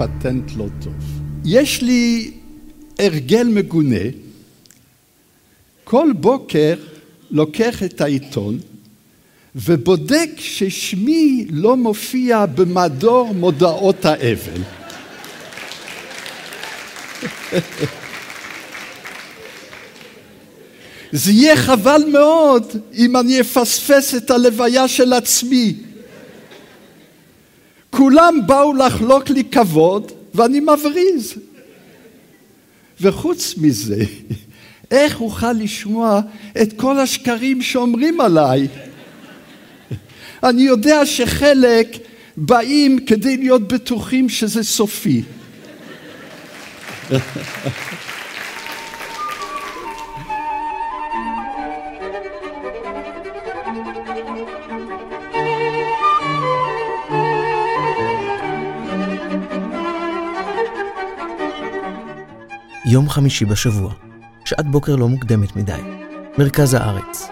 פטנט לא טוב. יש לי הרגל מגונה, כל בוקר לוקח את העיתון ובודק ששמי לא מופיע במדור מודעות האבל. זה יהיה חבל מאוד אם אני אפספס את הלוויה של עצמי. כולם באו לחלוק לי כבוד ואני מבריז. וחוץ מזה, איך אוכל לשמוע את כל השקרים שאומרים עליי? אני יודע שחלק באים כדי להיות בטוחים שזה סופי. יום חמישי בשבוע, שעת בוקר לא מוקדמת מדי, מרכז הארץ.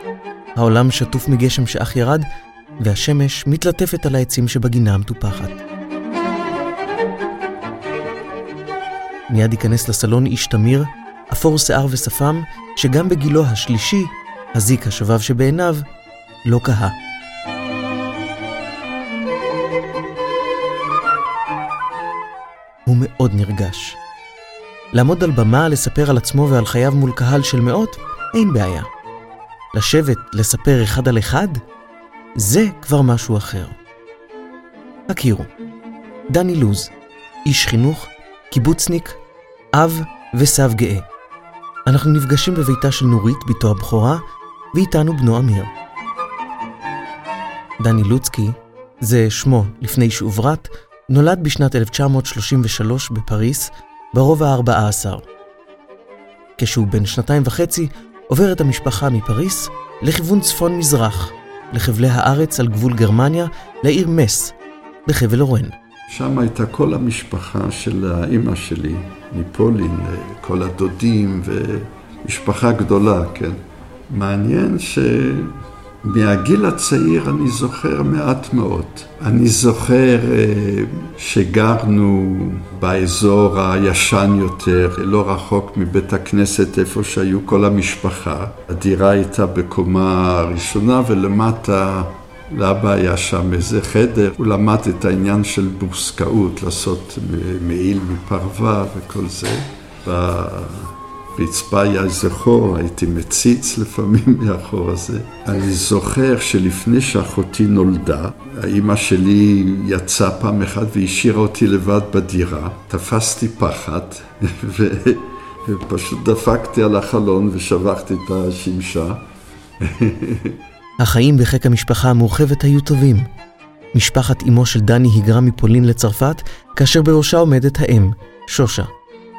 העולם שטוף מגשם שאך ירד, והשמש מתלטפת על העצים שבגינה המטופחת. מיד ייכנס לסלון איש תמיר, אפור שיער ושפם, שגם בגילו השלישי, הזיק השובב שבעיניו, לא קהה. הוא מאוד נרגש. לעמוד על במה, לספר על עצמו ועל חייו מול קהל של מאות, אין בעיה. לשבת, לספר אחד על אחד, זה כבר משהו אחר. הכירו, דני לוז, איש חינוך, קיבוצניק, אב וסב גאה. אנחנו נפגשים בביתה של נורית, בתו הבכורה, ואיתנו בנו אמיר. דני לוצקי, זה שמו לפני שהוברט, נולד בשנת 1933 בפריס, ברובע ה-14. כשהוא בן שנתיים וחצי, עוברת המשפחה מפריס לכיוון צפון-מזרח, לחבלי הארץ על גבול גרמניה, לעיר מס, בחבל אורן. שם הייתה כל המשפחה של האימא שלי, מפולין, כל הדודים ומשפחה גדולה, כן. מעניין ש... מהגיל הצעיר אני זוכר מעט מאוד. אני זוכר אה, שגרנו באזור הישן יותר, לא רחוק מבית הכנסת איפה שהיו כל המשפחה. הדירה הייתה בקומה ראשונה ולמטה לאבא היה שם איזה חדר, הוא למד את העניין של בורסקאות, לעשות מעיל מפרווה וכל זה. רצפה היה חור, הייתי מציץ לפעמים מהחור הזה. אני זוכר שלפני שאחותי נולדה, האימא שלי יצאה פעם אחת והשאירה אותי לבד בדירה. תפסתי פחד ופשוט דפקתי על החלון ושבחתי את השמשה. החיים בחיק המשפחה המורחבת היו טובים. משפחת אמו של דני היגרה מפולין לצרפת, כאשר בראשה עומדת האם, שושה,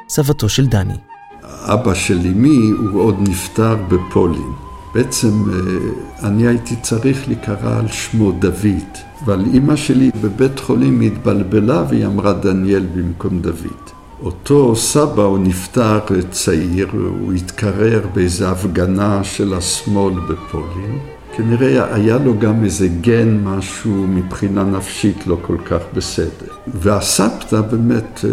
סבתו של דני. אבא של אמי הוא עוד נפטר בפולין. בעצם אה, אני הייתי צריך להיקרא על שמו דוד, אבל אימא שלי בבית חולים התבלבלה והיא אמרה דניאל במקום דוד. אותו סבא הוא נפטר צעיר, הוא התקרר באיזו הפגנה של השמאל בפולין. כנראה היה לו גם איזה גן, משהו מבחינה נפשית לא כל כך בסדר. והסבתא באמת אה,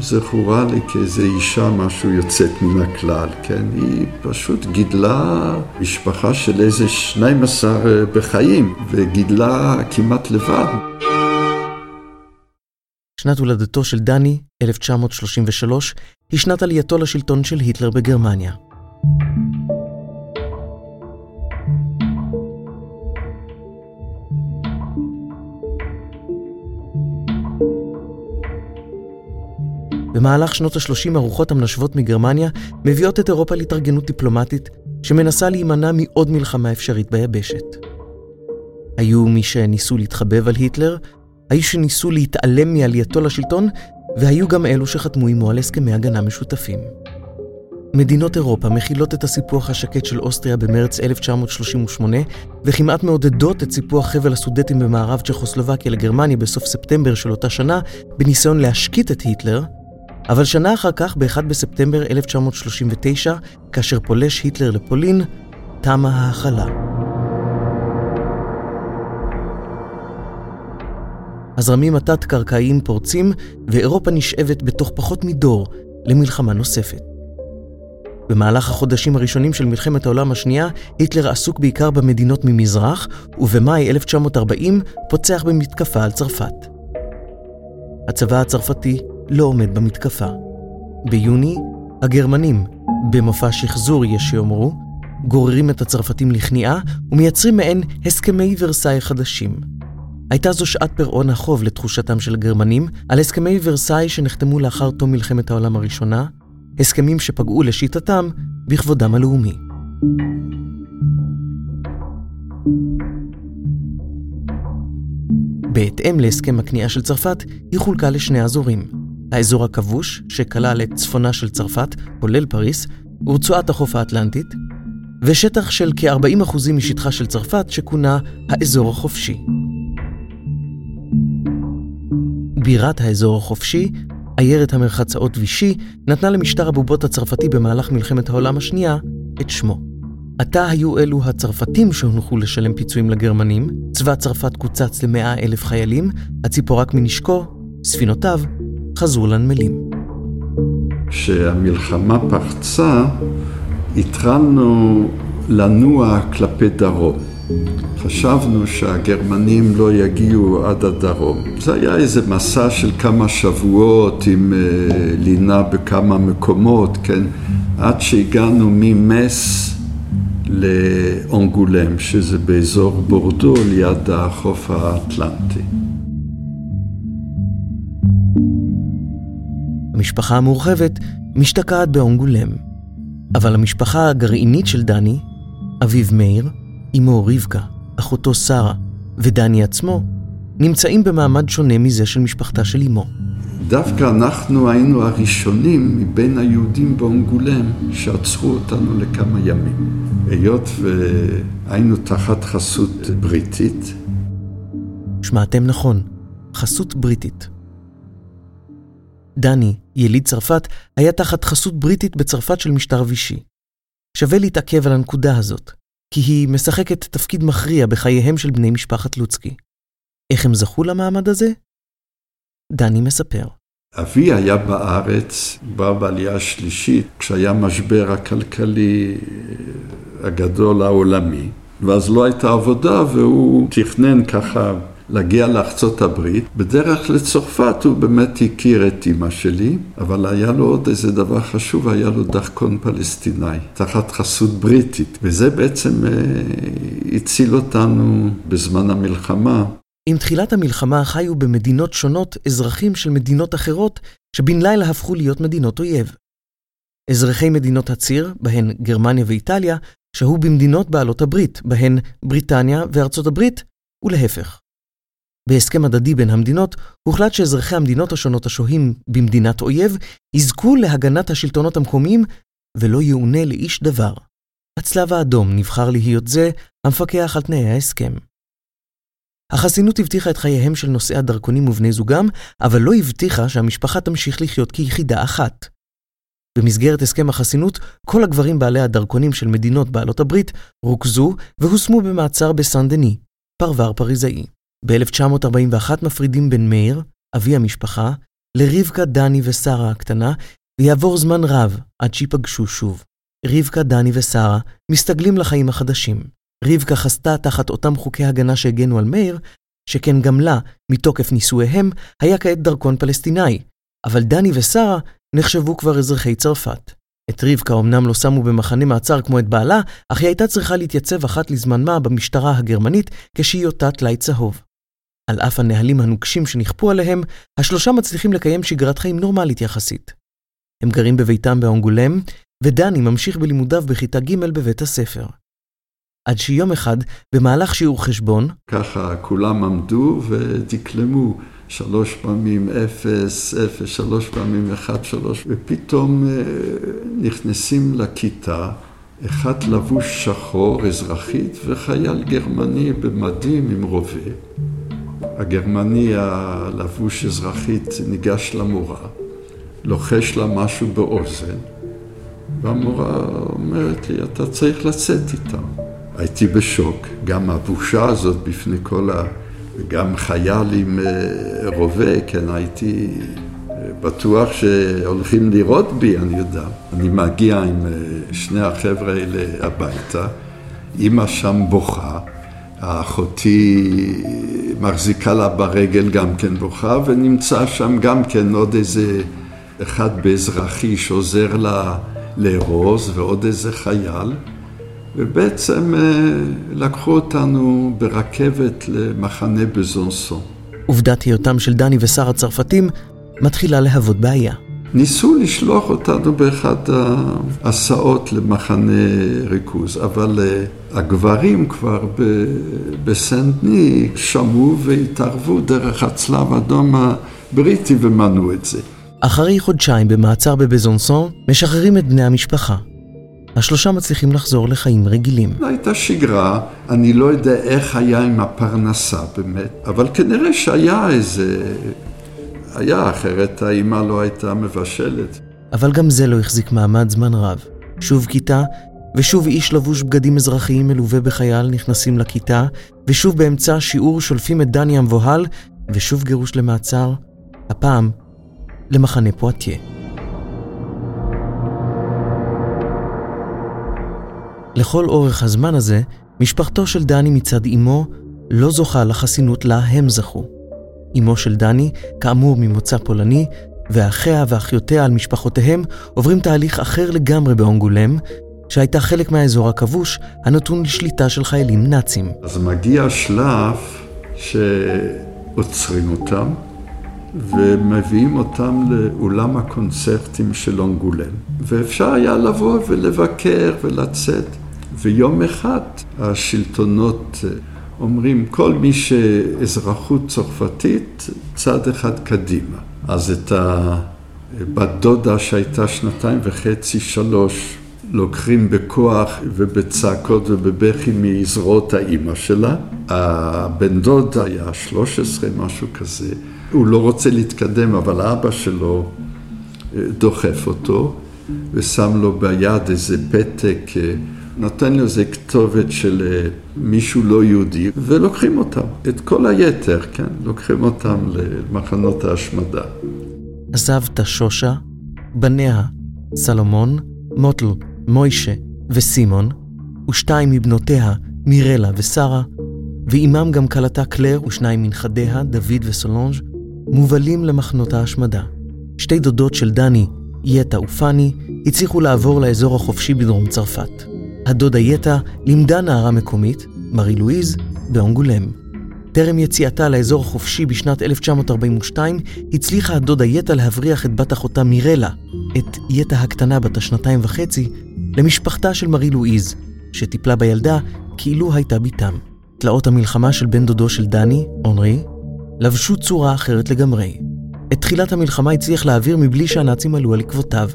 זכורה לי כאיזו אישה משהו יוצאת מן הכלל, כן? היא פשוט גידלה משפחה של איזה 12 אה, בחיים, וגידלה כמעט לבד. שנת הולדתו של דני, 1933, היא שנת עלייתו לשלטון של היטלר בגרמניה. במהלך שנות ה-30 הרוחות המנשבות מגרמניה מביאות את אירופה להתארגנות דיפלומטית שמנסה להימנע מעוד מלחמה אפשרית ביבשת. היו מי שניסו להתחבב על היטלר, היו שניסו להתעלם מעלייתו לשלטון, והיו גם אלו שחתמו עמו על הסכמי הגנה משותפים. מדינות אירופה מכילות את הסיפוח השקט של אוסטריה במרץ 1938, וכמעט מעודדות את סיפוח חבל הסודטים במערב צ'כוסלובקיה לגרמניה בסוף ספטמבר של אותה שנה, בניסיון להשקיט את היטלר, אבל שנה אחר כך, ב-1 בספטמבר 1939, כאשר פולש היטלר לפולין, תמה ההכלה. הזרמים התת-קרקעיים פורצים, ואירופה נשאבת בתוך פחות מדור למלחמה נוספת. במהלך החודשים הראשונים של מלחמת העולם השנייה, היטלר עסוק בעיקר במדינות ממזרח, ובמאי 1940 פוצח במתקפה על צרפת. הצבא הצרפתי לא עומד במתקפה. ביוני, הגרמנים, במופע שחזור יש שיאמרו, גוררים את הצרפתים לכניעה ומייצרים מעין הסכמי ורסאי חדשים. הייתה זו שעת פירעון החוב לתחושתם של הגרמנים על הסכמי ורסאי שנחתמו לאחר תום מלחמת העולם הראשונה, הסכמים שפגעו לשיטתם בכבודם הלאומי. בהתאם להסכם הכניעה של צרפת, היא חולקה לשני אזורים. האזור הכבוש, שכלל את צפונה של צרפת, כולל פריס, ורצועת החוף האטלנטית, ושטח של כ-40% משטחה של צרפת, שכונה האזור החופשי. בירת האזור החופשי, עיירת המרחצאות וישי, נתנה למשטר הבובות הצרפתי במהלך מלחמת העולם השנייה את שמו. עתה היו אלו הצרפתים שהונחו לשלם פיצויים לגרמנים, צבא צרפת קוצץ למאה אלף חיילים, הציפורק מנשקו, ספינותיו, חזרו לנמלים. כשהמלחמה פרצה, התחלנו לנוע כלפי דרום. חשבנו שהגרמנים לא יגיעו עד הדרום. זה היה איזה מסע של כמה שבועות עם uh, לינה בכמה מקומות, כן? עד שהגענו ממס לאונגולם, שזה באזור בורדו ליד החוף האטלנטי. המשפחה המורחבת משתקעת באונגולם, אבל המשפחה הגרעינית של דני, אביו מאיר, אמו רבקה, אחותו שרה ודני עצמו, נמצאים במעמד שונה מזה של משפחתה של אמו. דווקא אנחנו היינו הראשונים מבין היהודים באונגולם שעצרו אותנו לכמה ימים. היות והיינו תחת חסות בריטית. שמעתם נכון, חסות בריטית. דני, יליד צרפת, היה תחת חסות בריטית בצרפת של משטר וישי. שווה להתעכב על הנקודה הזאת, כי היא משחקת תפקיד מכריע בחייהם של בני משפחת לוצקי. איך הם זכו למעמד הזה? דני מספר. אבי היה בארץ, בא בעלייה השלישית, כשהיה משבר הכלכלי הגדול העולמי, ואז לא הייתה עבודה והוא תכנן ככה להגיע לארצות הברית. בדרך לצרפת הוא באמת הכיר את אימא שלי, אבל היה לו עוד איזה דבר חשוב, היה לו דרכון פלסטיני, תחת חסות בריטית, וזה בעצם אה, הציל אותנו בזמן המלחמה. עם תחילת המלחמה חיו במדינות שונות אזרחים של מדינות אחרות, שבן לילה הפכו להיות מדינות אויב. אזרחי מדינות הציר, בהן גרמניה ואיטליה, שהו במדינות בעלות הברית, בהן בריטניה וארצות הברית, ולהפך. בהסכם הדדי בין המדינות, הוחלט שאזרחי המדינות השונות השוהים במדינת אויב יזכו להגנת השלטונות המקומיים ולא יאונה לאיש דבר. הצלב האדום נבחר להיות זה המפקח על תנאי ההסכם. החסינות הבטיחה את חייהם של נושאי הדרכונים ובני זוגם, אבל לא הבטיחה שהמשפחה תמשיך לחיות כיחידה אחת. במסגרת הסכם החסינות, כל הגברים בעלי הדרכונים של מדינות בעלות הברית רוכזו והושמו במעצר בסן דני, פרבר פריזאי. ב-1941 מפרידים בין מאיר, אבי המשפחה, לרבקה, דני ושרה הקטנה, ויעבור זמן רב עד שיפגשו שוב. רבקה, דני ושרה מסתגלים לחיים החדשים. רבקה חסתה תחת אותם חוקי הגנה שהגנו על מאיר, שכן גם לה, מתוקף נישואיהם, היה כעת דרכון פלסטיני, אבל דני ושרה נחשבו כבר אזרחי צרפת. את רבקה אמנם לא שמו במחנה מעצר כמו את בעלה, אך היא הייתה צריכה להתייצב אחת לזמן מה במשטרה הגרמנית כשהיותה טלאי צהוב. על אף הנהלים הנוקשים שנכפו עליהם, השלושה מצליחים לקיים שגרת חיים נורמלית יחסית. הם גרים בביתם באונגולם, ודני ממשיך בלימודיו בכיתה ג' בבית הספר. עד שיום אחד, במהלך שיעור חשבון, ככה כולם עמדו ודקלמו שלוש פעמים אפס, אפס, שלוש פעמים אחד, שלוש, ופתאום אה, נכנסים לכיתה, אחד לבוש שחור, אזרחית, וחייל גרמני במדים עם רובה. הגרמני הלבוש אזרחית ניגש למורה, לוחש לה משהו באוזן, והמורה אומרת לי, אתה צריך לצאת איתם. הייתי בשוק, גם הבושה הזאת בפני כל וגם חייל עם רובה, כן, הייתי בטוח שהולכים לירות בי, אני יודע. אני מגיע עם שני החבר'ה האלה הביתה, אימא שם בוכה, אחותי מחזיקה לה ברגל גם כן בוכה, ונמצא שם גם כן עוד איזה אחד באזרחי שעוזר לה לארוז, ועוד איזה חייל. ובעצם אה, לקחו אותנו ברכבת למחנה בזונסון. עובדת היותם של דני ושר הצרפתים מתחילה להוות בעיה. ניסו לשלוח אותנו באחד ההסעות למחנה ריכוז, אבל אה, הגברים כבר בסנדני שמעו והתערבו דרך הצלב האדום הבריטי ומנעו את זה. אחרי חודשיים במעצר בבזונסון, משחררים את בני המשפחה. השלושה מצליחים לחזור לחיים רגילים. הייתה שגרה, אני לא יודע איך היה עם הפרנסה באמת, אבל כנראה שהיה איזה... היה, אחרת האימא לא הייתה מבשלת. אבל גם זה לא החזיק מעמד זמן רב. שוב כיתה, ושוב איש לבוש בגדים אזרחיים מלווה בחייל נכנסים לכיתה, ושוב באמצע השיעור שולפים את דני המבוהל, ושוב גירוש למעצר, הפעם למחנה פואטיה. לכל אורך הזמן הזה, משפחתו של דני מצד אמו לא זוכה לחסינות לה הם זכו. אמו של דני, כאמור ממוצא פולני, ואחיה ואחיותיה על משפחותיהם עוברים תהליך אחר לגמרי באונגולם, שהייתה חלק מהאזור הכבוש, הנתון לשליטה של חיילים נאצים. אז מגיע שלב שעוצרים אותם ומביאים אותם לאולם הקונצרטים של אונגולם. ואפשר היה לבוא ולבקר ולצאת. ויום אחד השלטונות אומרים, כל מי שאזרחות צרפתית, צעד אחד קדימה. אז את הבת דודה שהייתה שנתיים וחצי, שלוש, לוקחים בכוח ובצעקות ובבכי מזרועות האימא שלה. הבן דוד היה 13, משהו כזה. הוא לא רוצה להתקדם, אבל אבא שלו אה, דוחף אותו ושם לו ביד איזה פתק נותן לו איזה כתובת של אה, מישהו לא יהודי, ולוקחים אותם, את כל היתר, כן, לוקחים אותם למחנות ההשמדה. עזבת שושה, בניה, סלומון, מוטל, מוישה וסימון, ושתיים מבנותיה, מירלה ושרה, ועימם גם כלתה קלר ושניים מנכדיה, דוד וסולונג', מובלים למחנות ההשמדה. שתי דודות של דני, יטה ופני, הצליחו לעבור לאזור החופשי בדרום צרפת. הדודה יטה לימדה נערה מקומית, מארי לואיז, באונגולם. טרם יציאתה לאזור החופשי בשנת 1942, הצליחה הדודה יטה להבריח את בת אחותה מירלה, את יטה הקטנה בת השנתיים וחצי, למשפחתה של מארי לואיז, שטיפלה בילדה כאילו הייתה בתם. תלאות המלחמה של בן דודו של דני, אונרי, לבשו צורה אחרת לגמרי. את תחילת המלחמה הצליח להעביר מבלי שהנאצים עלו על עקבותיו.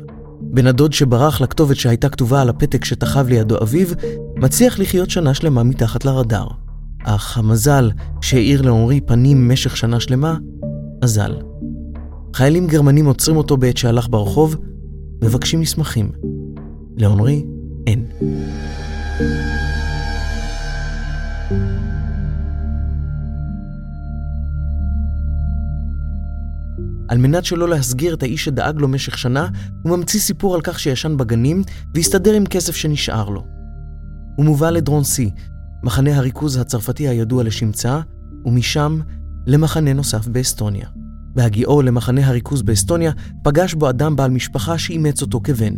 בן הדוד שברח לכתובת שהייתה כתובה על הפתק שתחב לידו אביו, מצליח לחיות שנה שלמה מתחת לרדאר. אך המזל שהאיר לעומרי פנים במשך שנה שלמה, אזל. חיילים גרמנים עוצרים אותו בעת שהלך ברחוב, מבקשים מסמכים. לעומרי אין. על מנת שלא להסגיר את האיש שדאג לו משך שנה, הוא ממציא סיפור על כך שישן בגנים והסתדר עם כסף שנשאר לו. הוא מובא לדרונסי, מחנה הריכוז הצרפתי הידוע לשמצה, ומשם למחנה נוסף באסטוניה. בהגיעו למחנה הריכוז באסטוניה, פגש בו אדם בעל משפחה שאימץ אותו כבן.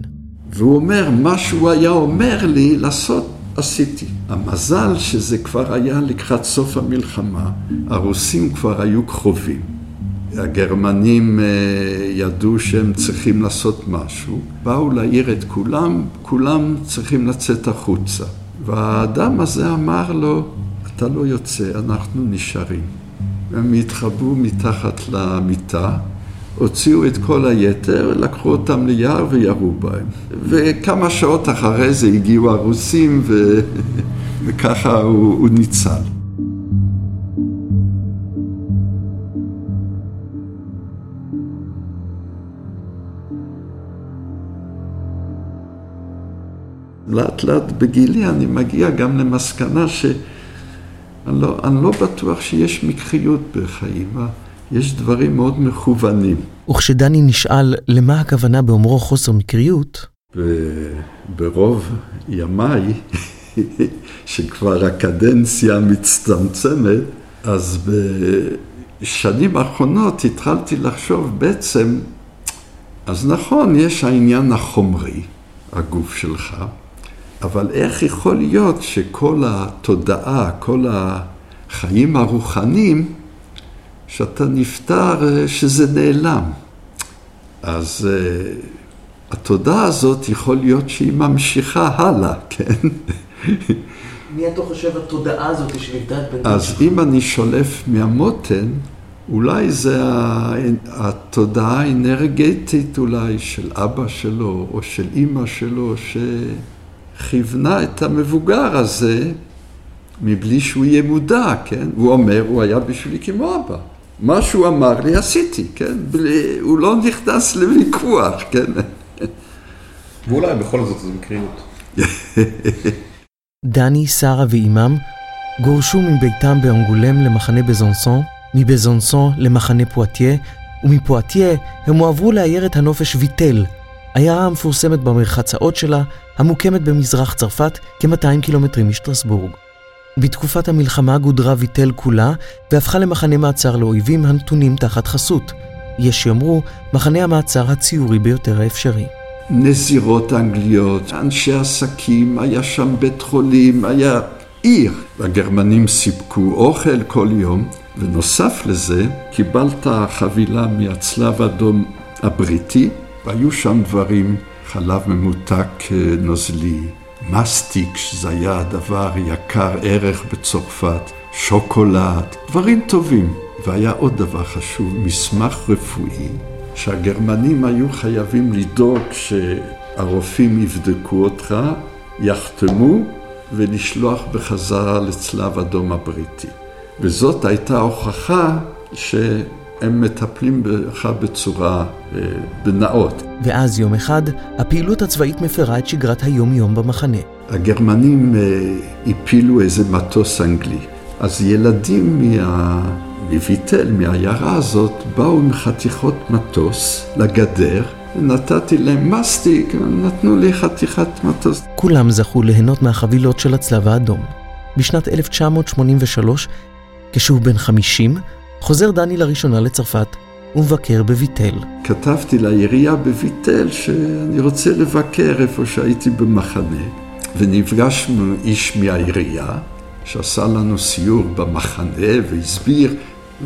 והוא אומר, מה שהוא היה אומר לי לעשות, עשיתי. המזל שזה כבר היה לקראת סוף המלחמה, הרוסים כבר היו קרובים. הגרמנים אה, ידעו שהם צריכים לעשות משהו, באו להעיר את כולם, כולם צריכים לצאת החוצה. והאדם הזה אמר לו, אתה לא יוצא, אנחנו נשארים. הם התחבאו מתחת למיטה, הוציאו את כל היתר, לקחו אותם ליער וירו בהם. וכמה שעות אחרי זה הגיעו הרוסים ו... וככה הוא, הוא ניצל. לאט לאט בגילי אני מגיע גם למסקנה אני לא, אני לא בטוח שיש מקריות בחיים, יש דברים מאוד מכוונים. וכשדני נשאל למה הכוונה באומרו חוסר מקריות, ברוב ימיי, שכבר הקדנציה מצטמצמת, אז בשנים האחרונות התחלתי לחשוב בעצם, אז נכון, יש העניין החומרי, הגוף שלך, אבל איך יכול להיות שכל התודעה, כל החיים הרוחניים, שאתה נפטר, שזה נעלם. אז התודעה הזאת יכול להיות שהיא ממשיכה הלאה, כן? מי אתה חושב התודעה הזאת שנבדלת בין... אז אם אני שולף מהמותן, אולי זה התודעה האנרגטית אולי של אבא שלו או של אימא שלו שכיוונה את המבוגר הזה מבלי שהוא יהיה מודע, כן? הוא אומר, הוא היה בשבילי כמו אבא. מה שהוא אמר לי עשיתי, כן? בלי, הוא לא נכנס לוויכוח, כן? ואולי בכל זאת זו מקריות. דני, שרה ואימם גורשו מביתם באנגולם למחנה בזונסון, מבזונסון למחנה פואטיה, ומפואטיה הם הועברו לעיירת הנופש ויטל, עיירה המפורסמת במרחצאות שלה, המוקמת במזרח צרפת כ-200 קילומטרים משטרסבורג. בתקופת המלחמה גודרה ויטל כולה והפכה למחנה מעצר לאויבים הנתונים תחת חסות. יש שיאמרו, מחנה המעצר הציורי ביותר האפשרי. נזירות אנגליות, אנשי עסקים, היה שם בית חולים, היה עיר. הגרמנים סיפקו אוכל כל יום, ונוסף לזה, קיבלת חבילה מהצלב האדום הבריטי, והיו שם דברים, חלב ממותק נוזלי, מסטיק, שזה היה דבר יקר ערך בצרפת, שוקולד, דברים טובים. והיה עוד דבר חשוב, מסמך רפואי שהגרמנים היו חייבים לדאוג שהרופאים יבדקו אותך, יחתמו ולשלוח בחזרה לצלב אדום הבריטי. וזאת הייתה הוכחה שהם מטפלים בך בצורה אה, בנאות. ואז יום אחד, הפעילות הצבאית מפרה את שגרת היום-יום במחנה. הגרמנים אה, הפילו איזה מטוס אנגלי. אז ילדים מה... מביטל, מהעיירה הזאת, באו עם חתיכות מטוס לגדר, נתתי להם מסטיק, נתנו לי חתיכת מטוס. כולם זכו ליהנות מהחבילות של הצלב האדום. בשנת 1983, כשהוא בן 50, חוזר דני לראשונה לצרפת ומבקר בביטל. כתבתי לעירייה בביטל שאני רוצה לבקר איפה שהייתי במחנה, ונפגשנו איש מהעירייה, שעשה לנו סיור במחנה והסביר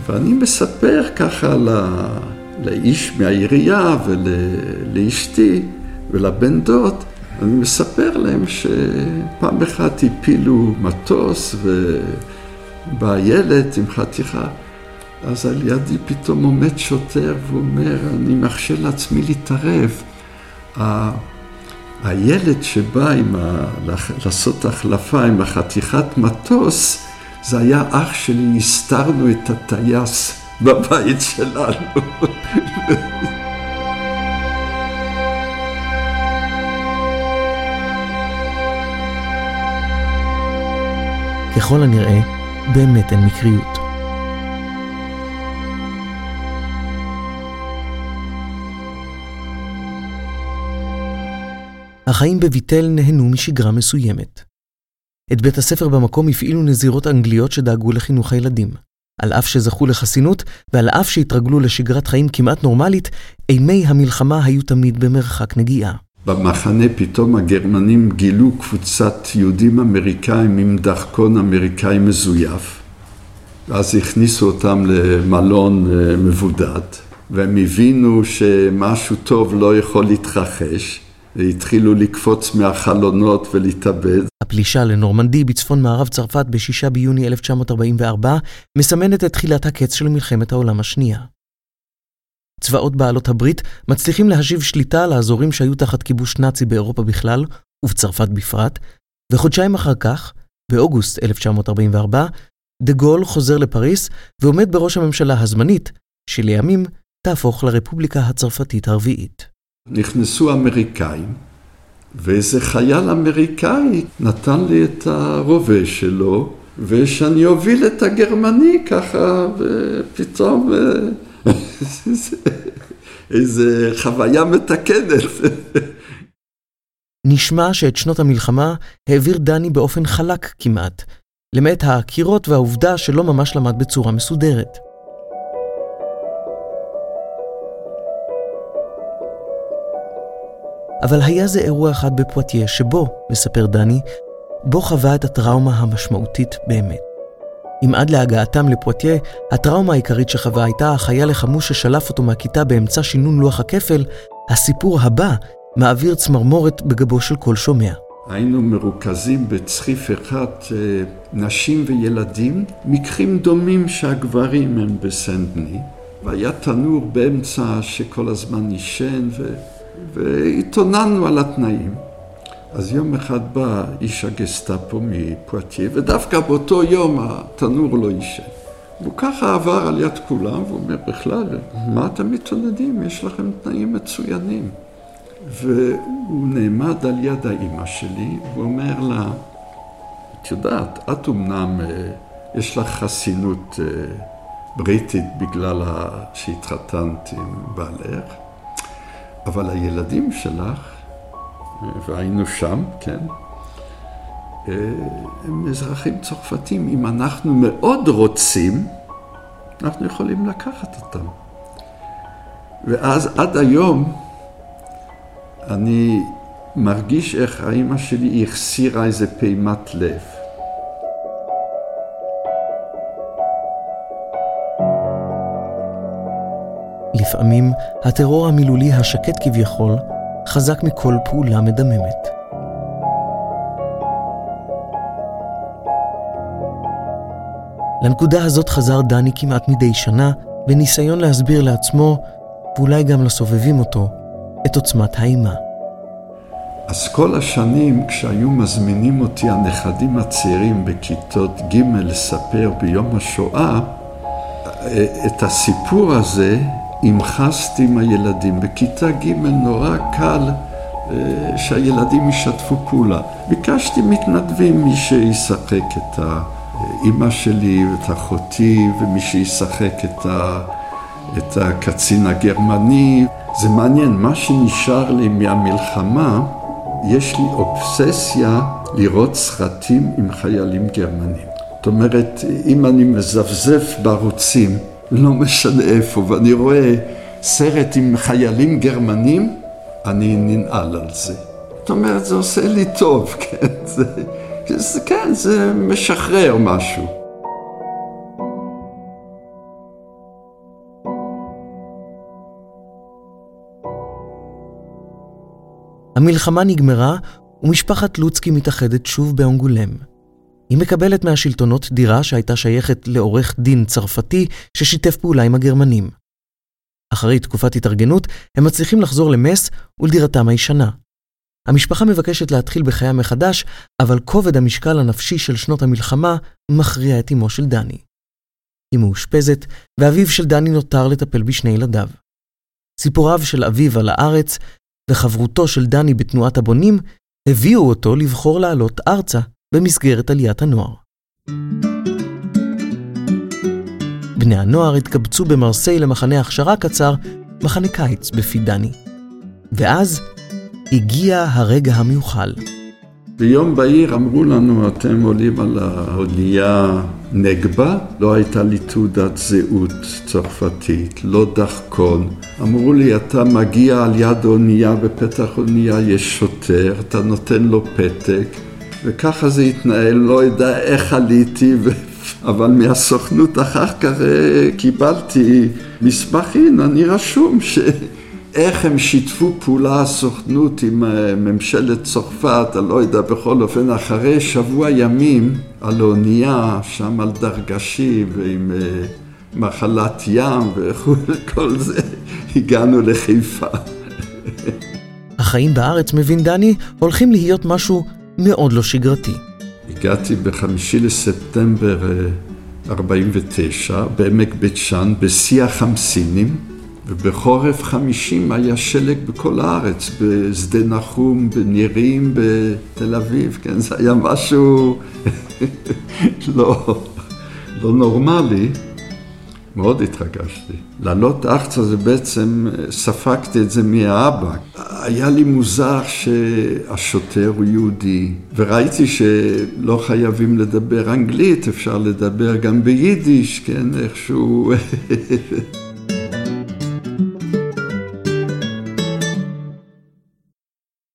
ואני מספר ככה לא, לאיש מהעירייה ולאשתי ולבן דוד, אני מספר להם שפעם אחת הפילו מטוס ובא ילד עם חתיכה. אז על ידי פתאום עומד שוטר ואומר, אני מרשה לעצמי להתערב. הילד שבא עם ה... לעשות החלפה עם החתיכת מטוס, זה היה אח שלי, הסתרנו את הטייס בבית שלנו. ככל הנראה, באמת אין מקריות. החיים בביטל נהנו משגרה מסוימת. את בית הספר במקום הפעילו נזירות אנגליות שדאגו לחינוך הילדים. על אף שזכו לחסינות, ועל אף שהתרגלו לשגרת חיים כמעט נורמלית, אימי המלחמה היו תמיד במרחק נגיעה. במחנה פתאום הגרמנים גילו קבוצת יהודים אמריקאים עם דרכון אמריקאי מזויף, ואז הכניסו אותם למלון אה, מבודד, והם הבינו שמשהו טוב לא יכול להתרחש, והתחילו לקפוץ מהחלונות ולהתאבד. הפלישה לנורמנדי בצפון מערב צרפת ב-6 ביוני 1944 מסמנת את תחילת הקץ של מלחמת העולם השנייה. צבאות בעלות הברית מצליחים להשיב שליטה על האזורים שהיו תחת כיבוש נאצי באירופה בכלל, ובצרפת בפרט, וחודשיים אחר כך, באוגוסט 1944, דה גול חוזר לפריס ועומד בראש הממשלה הזמנית, שלימים תהפוך לרפובליקה הצרפתית הרביעית. נכנסו אמריקאים, ואיזה חייל אמריקאי נתן לי את הרובה שלו, ושאני אוביל את הגרמני ככה, ופתאום איזה חוויה מתקנת. נשמע שאת שנות המלחמה העביר דני באופן חלק כמעט, למעט הקירות והעובדה שלא ממש למד בצורה מסודרת. אבל היה זה אירוע אחד בפואטיה שבו, מספר דני, בו חווה את הטראומה המשמעותית באמת. אם עד להגעתם לפואטיה, הטראומה העיקרית שחווה הייתה החייל החמוש ששלף אותו מהכיתה באמצע שינון לוח הכפל, הסיפור הבא מעביר צמרמורת בגבו של כל שומע. היינו מרוכזים בצחיף אחד, אה, נשים וילדים, מקרים דומים שהגברים הם בסנדני, והיה תנור באמצע שכל הזמן עישן, ו... והתאוננו על התנאים. אז יום אחד בא איש הגסטאפו מפואטיה, ודווקא באותו יום התנור לא עישן. והוא ככה עבר על יד כולם, והוא אומר, בכלל, מה אתם מתעוננים? יש לכם תנאים מצוינים. והוא נעמד על יד האימא שלי, והוא אומר לה, את יודעת, את אמנם, אה, יש לך חסינות אה, בריטית בגלל שהתחתנת עם בעלך, אבל הילדים שלך, והיינו שם, כן, אה, הם אזרחים צרפתים. אם אנחנו מאוד רוצים, אנחנו יכולים לקחת אותם. ואז עד היום אני מרגיש איך האימא שלי החסירה איזה פעימת לב. לפעמים הטרור המילולי השקט כביכול חזק מכל פעולה מדממת. לנקודה הזאת חזר דני כמעט מדי שנה, בניסיון להסביר לעצמו, ואולי גם לסובבים אותו, את עוצמת האימה. אז כל השנים כשהיו מזמינים אותי הנכדים הצעירים בכיתות ג' לספר ביום השואה, את הסיפור הזה המחסתי עם הילדים. בכיתה ג' נורא קל אה, שהילדים ישתפו פעולה. ביקשתי מתנדבים, מי שישחק את האימא שלי ואת אחותי, ומי שישחק את, ה... את הקצין הגרמני. זה מעניין, מה שנשאר לי מהמלחמה, יש לי אובססיה לראות סרטים עם חיילים גרמנים. זאת אומרת, אם אני מזפזף בערוצים, לא משנה איפה, ואני רואה סרט עם חיילים גרמנים, אני ננעל על זה. זאת אומרת, זה עושה לי טוב, כן? זה, זה, כן, זה משחרר משהו. המלחמה נגמרה, ומשפחת לוצקי מתאחדת שוב באונגולם. היא מקבלת מהשלטונות דירה שהייתה שייכת לעורך דין צרפתי ששיתף פעולה עם הגרמנים. אחרי תקופת התארגנות, הם מצליחים לחזור למס ולדירתם הישנה. המשפחה מבקשת להתחיל בחייה מחדש, אבל כובד המשקל הנפשי של שנות המלחמה מכריע את אמו של דני. היא מאושפזת, ואביו של דני נותר לטפל בשני ילדיו. סיפוריו של אביו על הארץ וחברותו של דני בתנועת הבונים הביאו אותו לבחור לעלות ארצה במסגרת עליית הנוער. בני הנוער התקבצו במרסיי למחנה הכשרה קצר, מחנה קיץ בפי דני. ואז הגיע הרגע המיוחל. ביום בהיר אמרו לנו, אתם עולים על האונייה נגבה, לא הייתה לי תעודת זהות צרפתית, לא דחקון. אמרו לי, אתה מגיע על יד האונייה, בפתח האונייה יש שוטר, אתה נותן לו פתק, וככה זה התנהל, לא יודע איך עליתי, ו... אבל מהסוכנות אחר כך אה, קיבלתי מסמכים, אני רשום ש... איך הם שיתפו פעולה הסוכנות עם אה, ממשלת צרפת, אני לא יודע, בכל אופן, אחרי שבוע ימים על אונייה, שם על דרגשי ועם אה, מחלת ים וכל זה, הגענו לחיפה. החיים בארץ, מבין דני, הולכים להיות משהו מאוד לא שגרתי. הגעתי בחמישי לספטמבר 49' אה, בעמק בית שאן, בשיא החמסינים. ובחורף חמישים היה שלג בכל הארץ, בשדה נחום, בנירים, בתל אביב, כן, זה היה משהו לא, לא נורמלי. מאוד התרגשתי. לעלות ארצה זה בעצם, ספגתי את זה מהאבא. היה לי מוזר שהשוטר הוא יהודי, וראיתי שלא חייבים לדבר אנגלית, אפשר לדבר גם ביידיש, כן, איכשהו...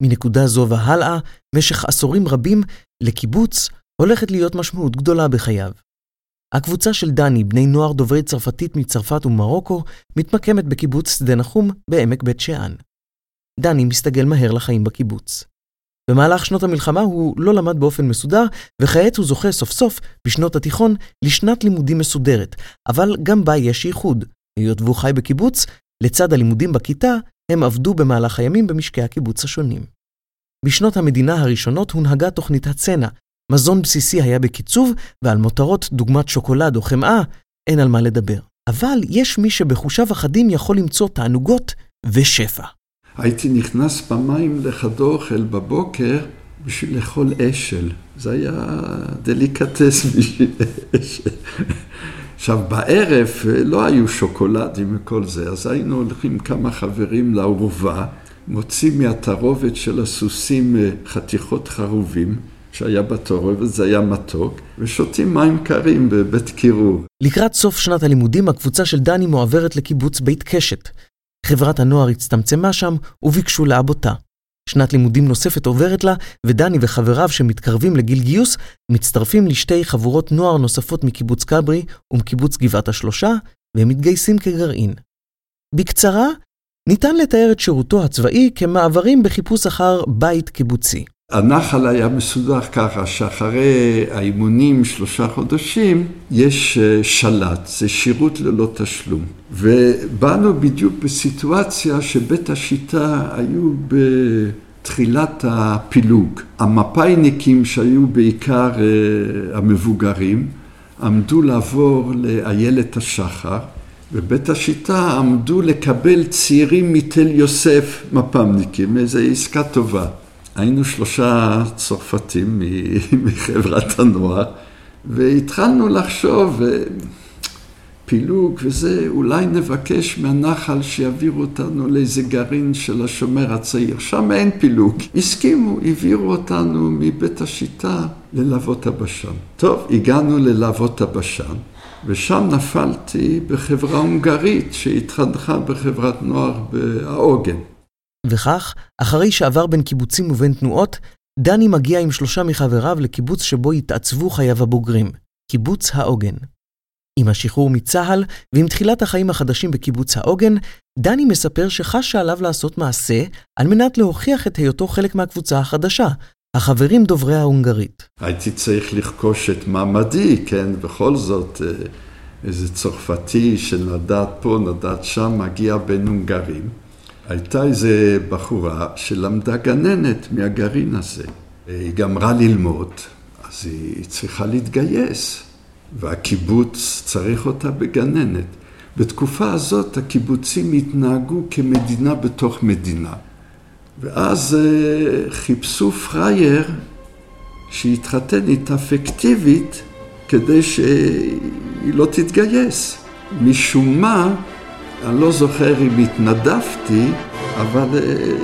מנקודה זו והלאה, משך עשורים רבים, לקיבוץ הולכת להיות משמעות גדולה בחייו. הקבוצה של דני, בני נוער דוברי צרפתית מצרפת ומרוקו, מתמקמת בקיבוץ שדה נחום בעמק בית שאן. דני מסתגל מהר לחיים בקיבוץ. במהלך שנות המלחמה הוא לא למד באופן מסודר, וכעת הוא זוכה סוף סוף, בשנות התיכון, לשנת לימודים מסודרת, אבל גם בה יש ייחוד. היות והוא חי בקיבוץ, לצד הלימודים בכיתה, הם עבדו במהלך הימים במשקי הקיבוץ השונים. בשנות המדינה הראשונות הונהגה תוכנית הצנע, מזון בסיסי היה בקיצוב, ועל מותרות דוגמת שוקולד או חמאה, אין על מה לדבר. אבל יש מי שבחושיו אחדים יכול למצוא תענוגות ושפע. הייתי נכנס פעמיים לחדר אוכל בבוקר בשביל לאכול אשל. זה היה דליקטס בשביל אשל. עכשיו, בערב לא היו שוקולדים וכל זה, אז היינו הולכים כמה חברים לאורווה, מוצאים מהתערובת של הסוסים אה, חתיכות חרובים, שהיה בתערובת, זה היה מתוק, ושותים מים קרים בבית קירור. לקראת סוף שנת הלימודים, הקבוצה של דני מועברת לקיבוץ בית קשת. חברת הנוער הצטמצמה שם וביקשו לעבותה. שנת לימודים נוספת עוברת לה, ודני וחבריו שמתקרבים לגיל גיוס, מצטרפים לשתי חבורות נוער נוספות מקיבוץ כברי ומקיבוץ גבעת השלושה, והם מתגייסים כגרעין. בקצרה, ניתן לתאר את שירותו הצבאי כמעברים בחיפוש אחר בית קיבוצי. הנחל היה מסודר ככה שאחרי האימונים שלושה חודשים יש אה, שלט, זה שירות ללא תשלום. ובאנו בדיוק בסיטואציה שבית השיטה היו בתחילת הפילוג. המפאיניקים שהיו בעיקר אה, המבוגרים עמדו לעבור לאיילת השחר ובית השיטה עמדו לקבל צעירים מתל יוסף מפ"מניקים, איזו עסקה טובה. היינו שלושה צרפתים מחברת הנוער, והתחלנו לחשוב, פילוג וזה, אולי נבקש מהנחל שיעבירו אותנו לאיזה גרעין של השומר הצעיר. שם אין פילוג. הסכימו, העבירו אותנו מבית השיטה ללהבות הבשן. טוב, הגענו ללהבות הבשן, ושם נפלתי בחברה הונגרית שהתחנכה בחברת נוער בעוגן. וכך, אחרי שעבר בין קיבוצים ובין תנועות, דני מגיע עם שלושה מחבריו לקיבוץ שבו התעצבו חייו הבוגרים, קיבוץ העוגן. עם השחרור מצה"ל ועם תחילת החיים החדשים בקיבוץ העוגן, דני מספר שחש שעליו לעשות מעשה על מנת להוכיח את היותו חלק מהקבוצה החדשה, החברים דוברי ההונגרית. הייתי צריך לרכוש את מעמדי, כן, בכל זאת, אה, איזה צרפתי שנדד פה, נדד שם, מגיע בין הונגרים. הייתה איזה בחורה שלמדה גננת מהגרעין הזה. היא גמרה ללמוד, אז היא צריכה להתגייס, והקיבוץ צריך אותה בגננת. בתקופה הזאת הקיבוצים התנהגו כמדינה בתוך מדינה. ואז אה, חיפשו פראייר שיתחתן איתה פיקטיבית כדי שהיא לא תתגייס. משום מה, אני לא זוכר אם התנדבתי, אבל אה,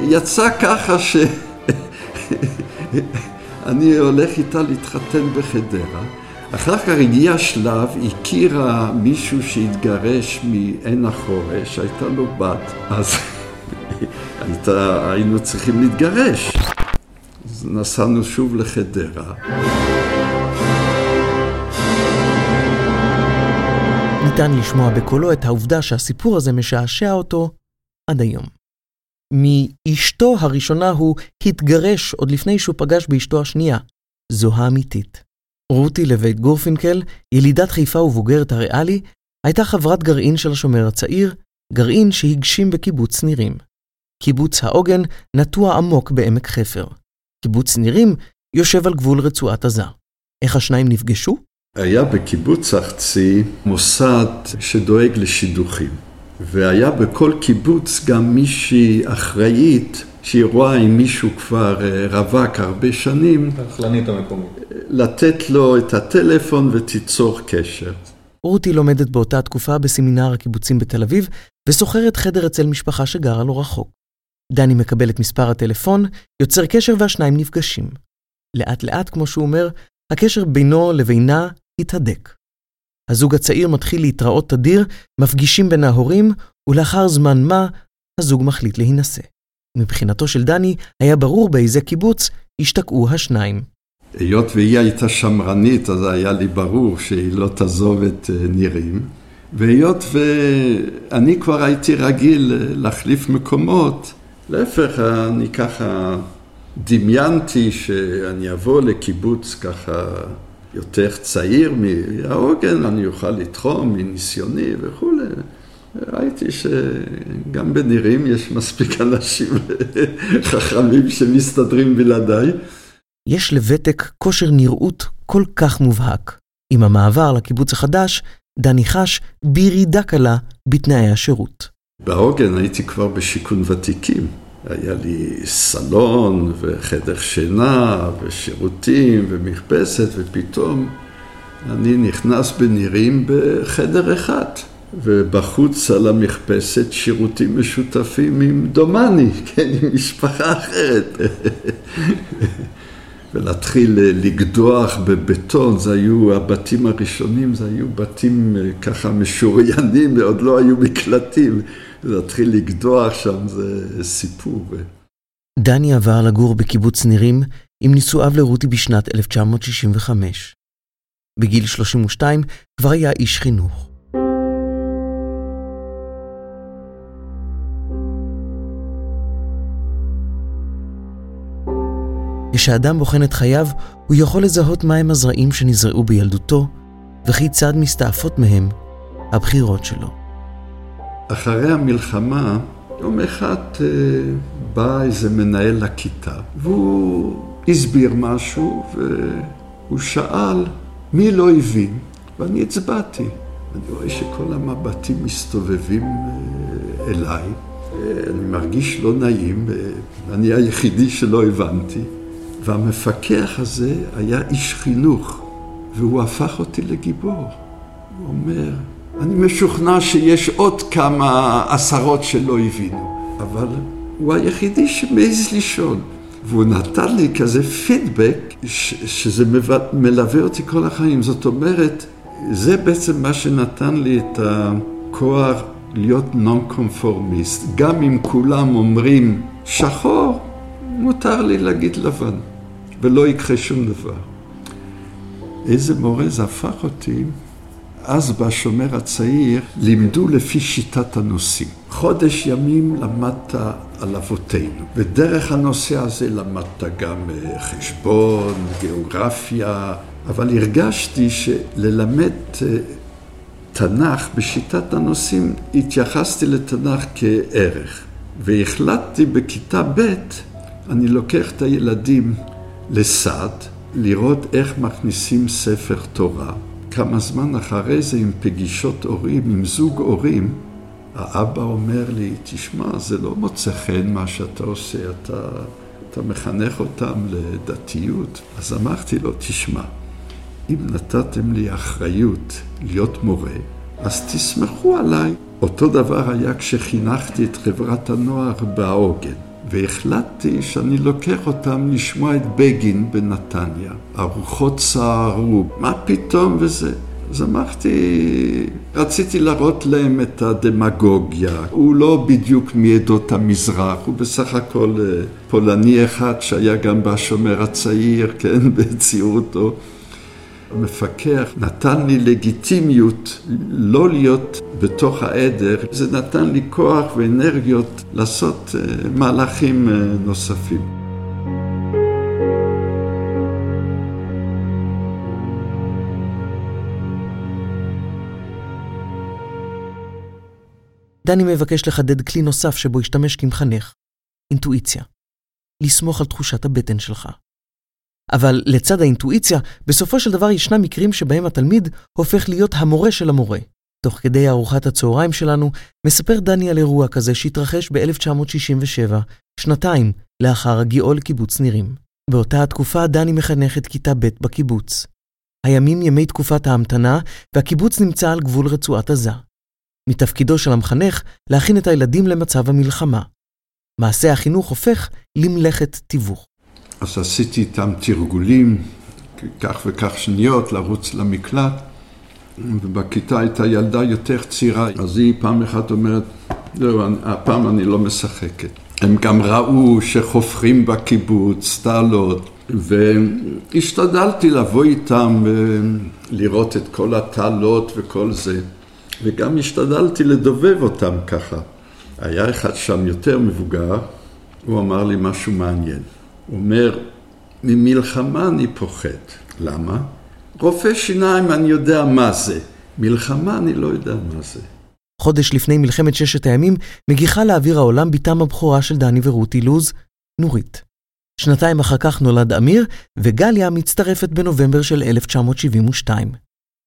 יצא ככה שאני הולך איתה להתחתן בחדרה. אחר כך הגיע שלב, הכירה מישהו שהתגרש מעין החורש, הייתה לו בת, אז הייתה, היינו צריכים להתגרש. אז נסענו שוב לחדרה. ניתן לשמוע בקולו את העובדה שהסיפור הזה משעשע אותו עד היום. מאשתו הראשונה הוא התגרש עוד לפני שהוא פגש באשתו השנייה. זו האמיתית. רותי לבית גורפינקל, ילידת חיפה ובוגרת הריאלי, הייתה חברת גרעין של השומר הצעיר, גרעין שהגשים בקיבוץ נירים. קיבוץ העוגן נטוע עמוק בעמק חפר. קיבוץ נירים יושב על גבול רצועת עזה. איך השניים נפגשו? היה בקיבוץ ארצי מוסד שדואג לשידוכים. והיה בכל קיבוץ גם מישהי אחראית, שהיא רואה אם מישהו כבר רווק הרבה שנים, האכלנית המקומית. לתת לו את הטלפון ותיצור קשר. רותי לומדת באותה תקופה בסמינר הקיבוצים בתל אביב, ושוכרת חדר אצל משפחה שגרה לא רחוק. דני מקבל את מספר הטלפון, יוצר קשר והשניים נפגשים. לאט לאט, כמו שהוא אומר, הקשר בינו לבינה התהדק. הזוג הצעיר מתחיל להתראות תדיר, מפגישים בין ההורים, ולאחר זמן מה, הזוג מחליט להינשא. מבחינתו של דני, היה ברור באיזה קיבוץ השתקעו השניים. היות והיא הייתה שמרנית, אז היה לי ברור שהיא לא תעזוב את נירים. והיות ואני כבר הייתי רגיל להחליף מקומות, להפך, אני ככה דמיינתי שאני אבוא לקיבוץ ככה יותר צעיר מהעוגן, אני אוכל לתחום מניסיוני וכולי. ראיתי שגם בנירים יש מספיק אנשים חכמים שמסתדרים בלעדיי. יש לוותק כושר נראות כל כך מובהק. עם המעבר לקיבוץ החדש, דני חש בירידה קלה בתנאי השירות. בעוגן הייתי כבר בשיכון ותיקים. היה לי סלון וחדר שינה ושירותים ומכפסת ופתאום אני נכנס בנירים בחדר אחד ובחוץ על המכפסת שירותים משותפים עם דומני, כן, עם משפחה אחרת. ולהתחיל לגדוח בבטון, זה היו הבתים הראשונים, זה היו בתים ככה משוריינים ועוד לא היו מקלטים להתחיל לגדוח שם זה סיפור. דני עבר לגור בקיבוץ נירים עם נישואיו לרותי בשנת 1965. בגיל 32 כבר היה איש חינוך. כשאדם בוחן את חייו, הוא יכול לזהות מהם הזרעים שנזרעו בילדותו, וכיצד מסתעפות מהם הבחירות שלו. אחרי המלחמה, יום אחד אה, בא איזה מנהל לכיתה, והוא הסביר משהו, והוא שאל מי לא הבין, ואני הצבעתי. אני רואה שכל המבטים מסתובבים אה, אליי, אני מרגיש לא נעים, אני היחידי שלא הבנתי. והמפקח הזה היה איש חינוך, והוא הפך אותי לגיבור. הוא אומר, אני משוכנע שיש עוד כמה עשרות שלא הבינו, אבל הוא היחידי שמעז לשאול. והוא נתן לי כזה פידבק שזה מלווה אותי כל החיים. זאת אומרת, זה בעצם מה שנתן לי את הכוח להיות נון קונפורמיסט. גם אם כולם אומרים שחור, מותר לי להגיד לבן, ולא יקרה שום דבר. איזה מורה זה הפך אותי אז בשומר הצעיר לימדו לפי שיטת הנושאים. חודש ימים למדת על אבותינו, ודרך הנושא הזה למדת גם אה, חשבון, גיאוגרפיה, אבל הרגשתי שללמד אה, תנ"ך בשיטת הנושאים, התייחסתי לתנ"ך כערך. והחלטתי בכיתה ב', אני לוקח את הילדים לסד, לראות איך מכניסים ספר תורה. כמה זמן אחרי זה עם פגישות הורים, עם זוג הורים, האבא אומר לי, תשמע, זה לא מוצא חן מה שאתה עושה, אתה, אתה מחנך אותם לדתיות. אז אמרתי לו, תשמע, אם נתתם לי אחריות להיות מורה, אז תסמכו עליי. אותו דבר היה כשחינכתי את חברת הנוער בעוגן. והחלטתי שאני לוקח אותם לשמוע את בגין בנתניה. הרוחות סערו, מה פתאום וזה. אז אמרתי, רציתי להראות להם את הדמגוגיה. הוא לא בדיוק מעדות המזרח, הוא בסך הכל אה, פולני אחד שהיה גם בשומר הצעיר, כן, בצעירותו. המפקח נתן לי לגיטימיות לא להיות בתוך העדר, זה נתן לי כוח ואנרגיות לעשות אה, מהלכים אה, נוספים. דני מבקש לחדד כלי נוסף שבו ישתמש כמחנך, אינטואיציה. לסמוך על תחושת הבטן שלך. אבל לצד האינטואיציה, בסופו של דבר ישנם מקרים שבהם התלמיד הופך להיות המורה של המורה. תוך כדי ארוחת הצהריים שלנו, מספר דני על אירוע כזה שהתרחש ב-1967, שנתיים לאחר הגיעו לקיבוץ נירים. באותה התקופה דני מחנך את כיתה ב' בקיבוץ. הימים ימי תקופת ההמתנה, והקיבוץ נמצא על גבול רצועת עזה. מתפקידו של המחנך להכין את הילדים למצב המלחמה. מעשה החינוך הופך למלאכת תיווך. אז עשיתי איתם תרגולים, כך וכך שניות, לרוץ למקלט, ובכיתה הייתה ילדה יותר צעירה, אז היא פעם אחת אומרת, זהו, הפעם אני לא משחקת. הם גם ראו שחופרים בקיבוץ, תעלות, והשתדלתי לבוא איתם ולראות את כל התעלות וכל זה, וגם השתדלתי לדובב אותם ככה. היה אחד שם יותר מבוגר, הוא אמר לי משהו מעניין. אומר, ממלחמה אני פוחד. למה? רופא שיניים אני יודע מה זה, מלחמה אני לא יודע מה זה. חודש לפני מלחמת ששת הימים, מגיחה לאוויר העולם בתם הבכורה של דני ורותי לוז, נורית. שנתיים אחר כך נולד אמיר, וגליה מצטרפת בנובמבר של 1972.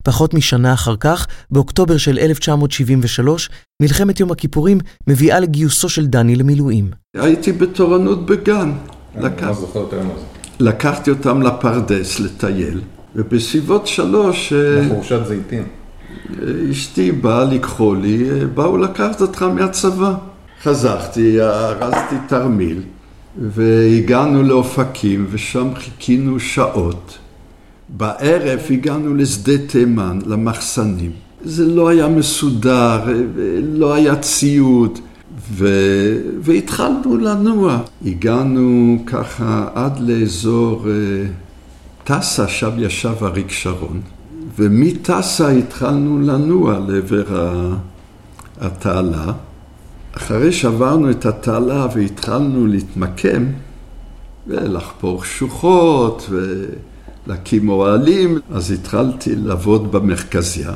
פחות משנה אחר כך, באוקטובר של 1973, מלחמת יום הכיפורים מביאה לגיוסו של דני למילואים. הייתי בתורנות בגן. לקח... זה. לקחתי אותם לפרדס לטייל, ובסביבות שלוש... לחורשת זיתים. אשתי באה לקחו לי, באו לקחת אותך מהצבא. חזרתי, ארזתי תרמיל, והגענו לאופקים, ושם חיכינו שעות. בערב הגענו לשדה תימן, למחסנים. זה לא היה מסודר, לא היה ציוד, ו... והתחלנו לנוע. הגענו ככה עד לאזור טסה, שם ישב אריק שרון. ומטסה התחלנו לנוע לעבר התעלה. אחרי שעברנו את התעלה והתחלנו להתמקם ולחפור שוחות ולהקים אוהלים, אז התחלתי לעבוד במרכזיה.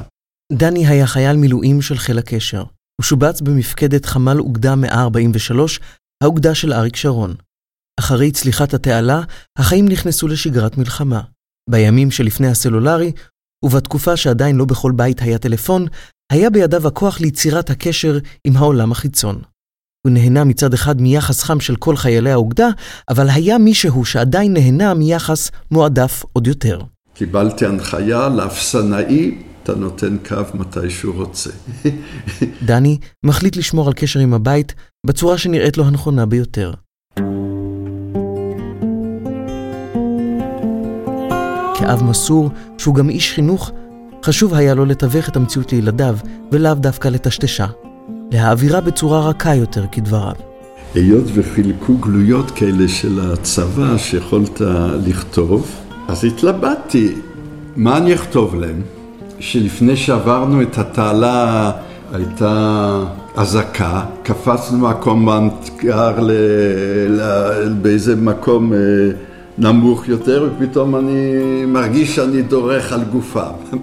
דני היה חייל מילואים של חיל הקשר. הוא שובץ במפקדת חמ"ל אוגדה 143, האוגדה של אריק שרון. אחרי צליחת התעלה, החיים נכנסו לשגרת מלחמה. בימים שלפני הסלולרי, ובתקופה שעדיין לא בכל בית היה טלפון, היה בידיו הכוח ליצירת הקשר עם העולם החיצון. הוא נהנה מצד אחד מיחס חם של כל חיילי האוגדה, אבל היה מישהו שעדיין נהנה מיחס מועדף עוד יותר. קיבלתי הנחיה לאפסנאי, אתה נותן קו מתי שהוא רוצה. דני מחליט לשמור על קשר עם הבית בצורה שנראית לו הנכונה ביותר. כאב מסור, שהוא גם איש חינוך, חשוב היה לו לתווך את המציאות לילדיו, ולאו דווקא לטשטשה. להעבירה בצורה רכה יותר, כדבריו. היות וחילקו גלויות כאלה של הצבא שיכולת לכתוב, אז התלבטתי, מה אני אכתוב להם? שלפני שעברנו את התעלה הייתה אזעקה, קפצנו מהקומנדקר באיזה מקום נמוך יותר, ופתאום אני מרגיש שאני דורך על גופם.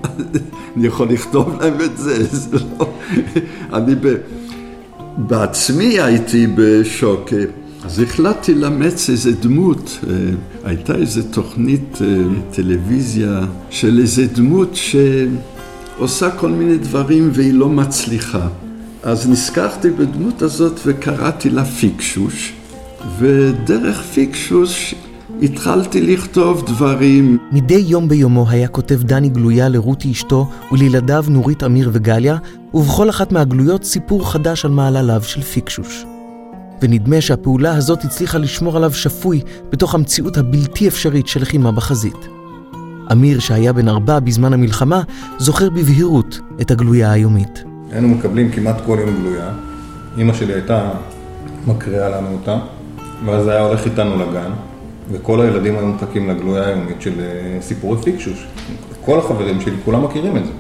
אני יכול לכתוב להם את זה, זה לא... אני ב... בעצמי הייתי בשוק. אז החלטתי לאמץ איזה דמות, הייתה איזה תוכנית טלוויזיה של איזה דמות שעושה כל מיני דברים והיא לא מצליחה. אז נזכרתי בדמות הזאת וקראתי לה פיקשוש, ודרך פיקשוש התחלתי לכתוב דברים. מדי יום ביומו היה כותב דני גלויה לרותי אשתו ולילדיו נורית אמיר וגליה, ובכל אחת מהגלויות סיפור חדש על מעלליו של פיקשוש. ונדמה שהפעולה הזאת הצליחה לשמור עליו שפוי בתוך המציאות הבלתי אפשרית של לחימה בחזית. אמיר, שהיה בן ארבע בזמן המלחמה, זוכר בבהירות את הגלויה היומית. היינו מקבלים כמעט כל יום גלויה. אימא שלי הייתה מקריאה לנו אותה, ואז זה היה הולך איתנו לגן. וכל הילדים היו מחכים לגלויה היומית של אה, סיפורי פיקשוש. כל החברים שלי, כולם מכירים את זה.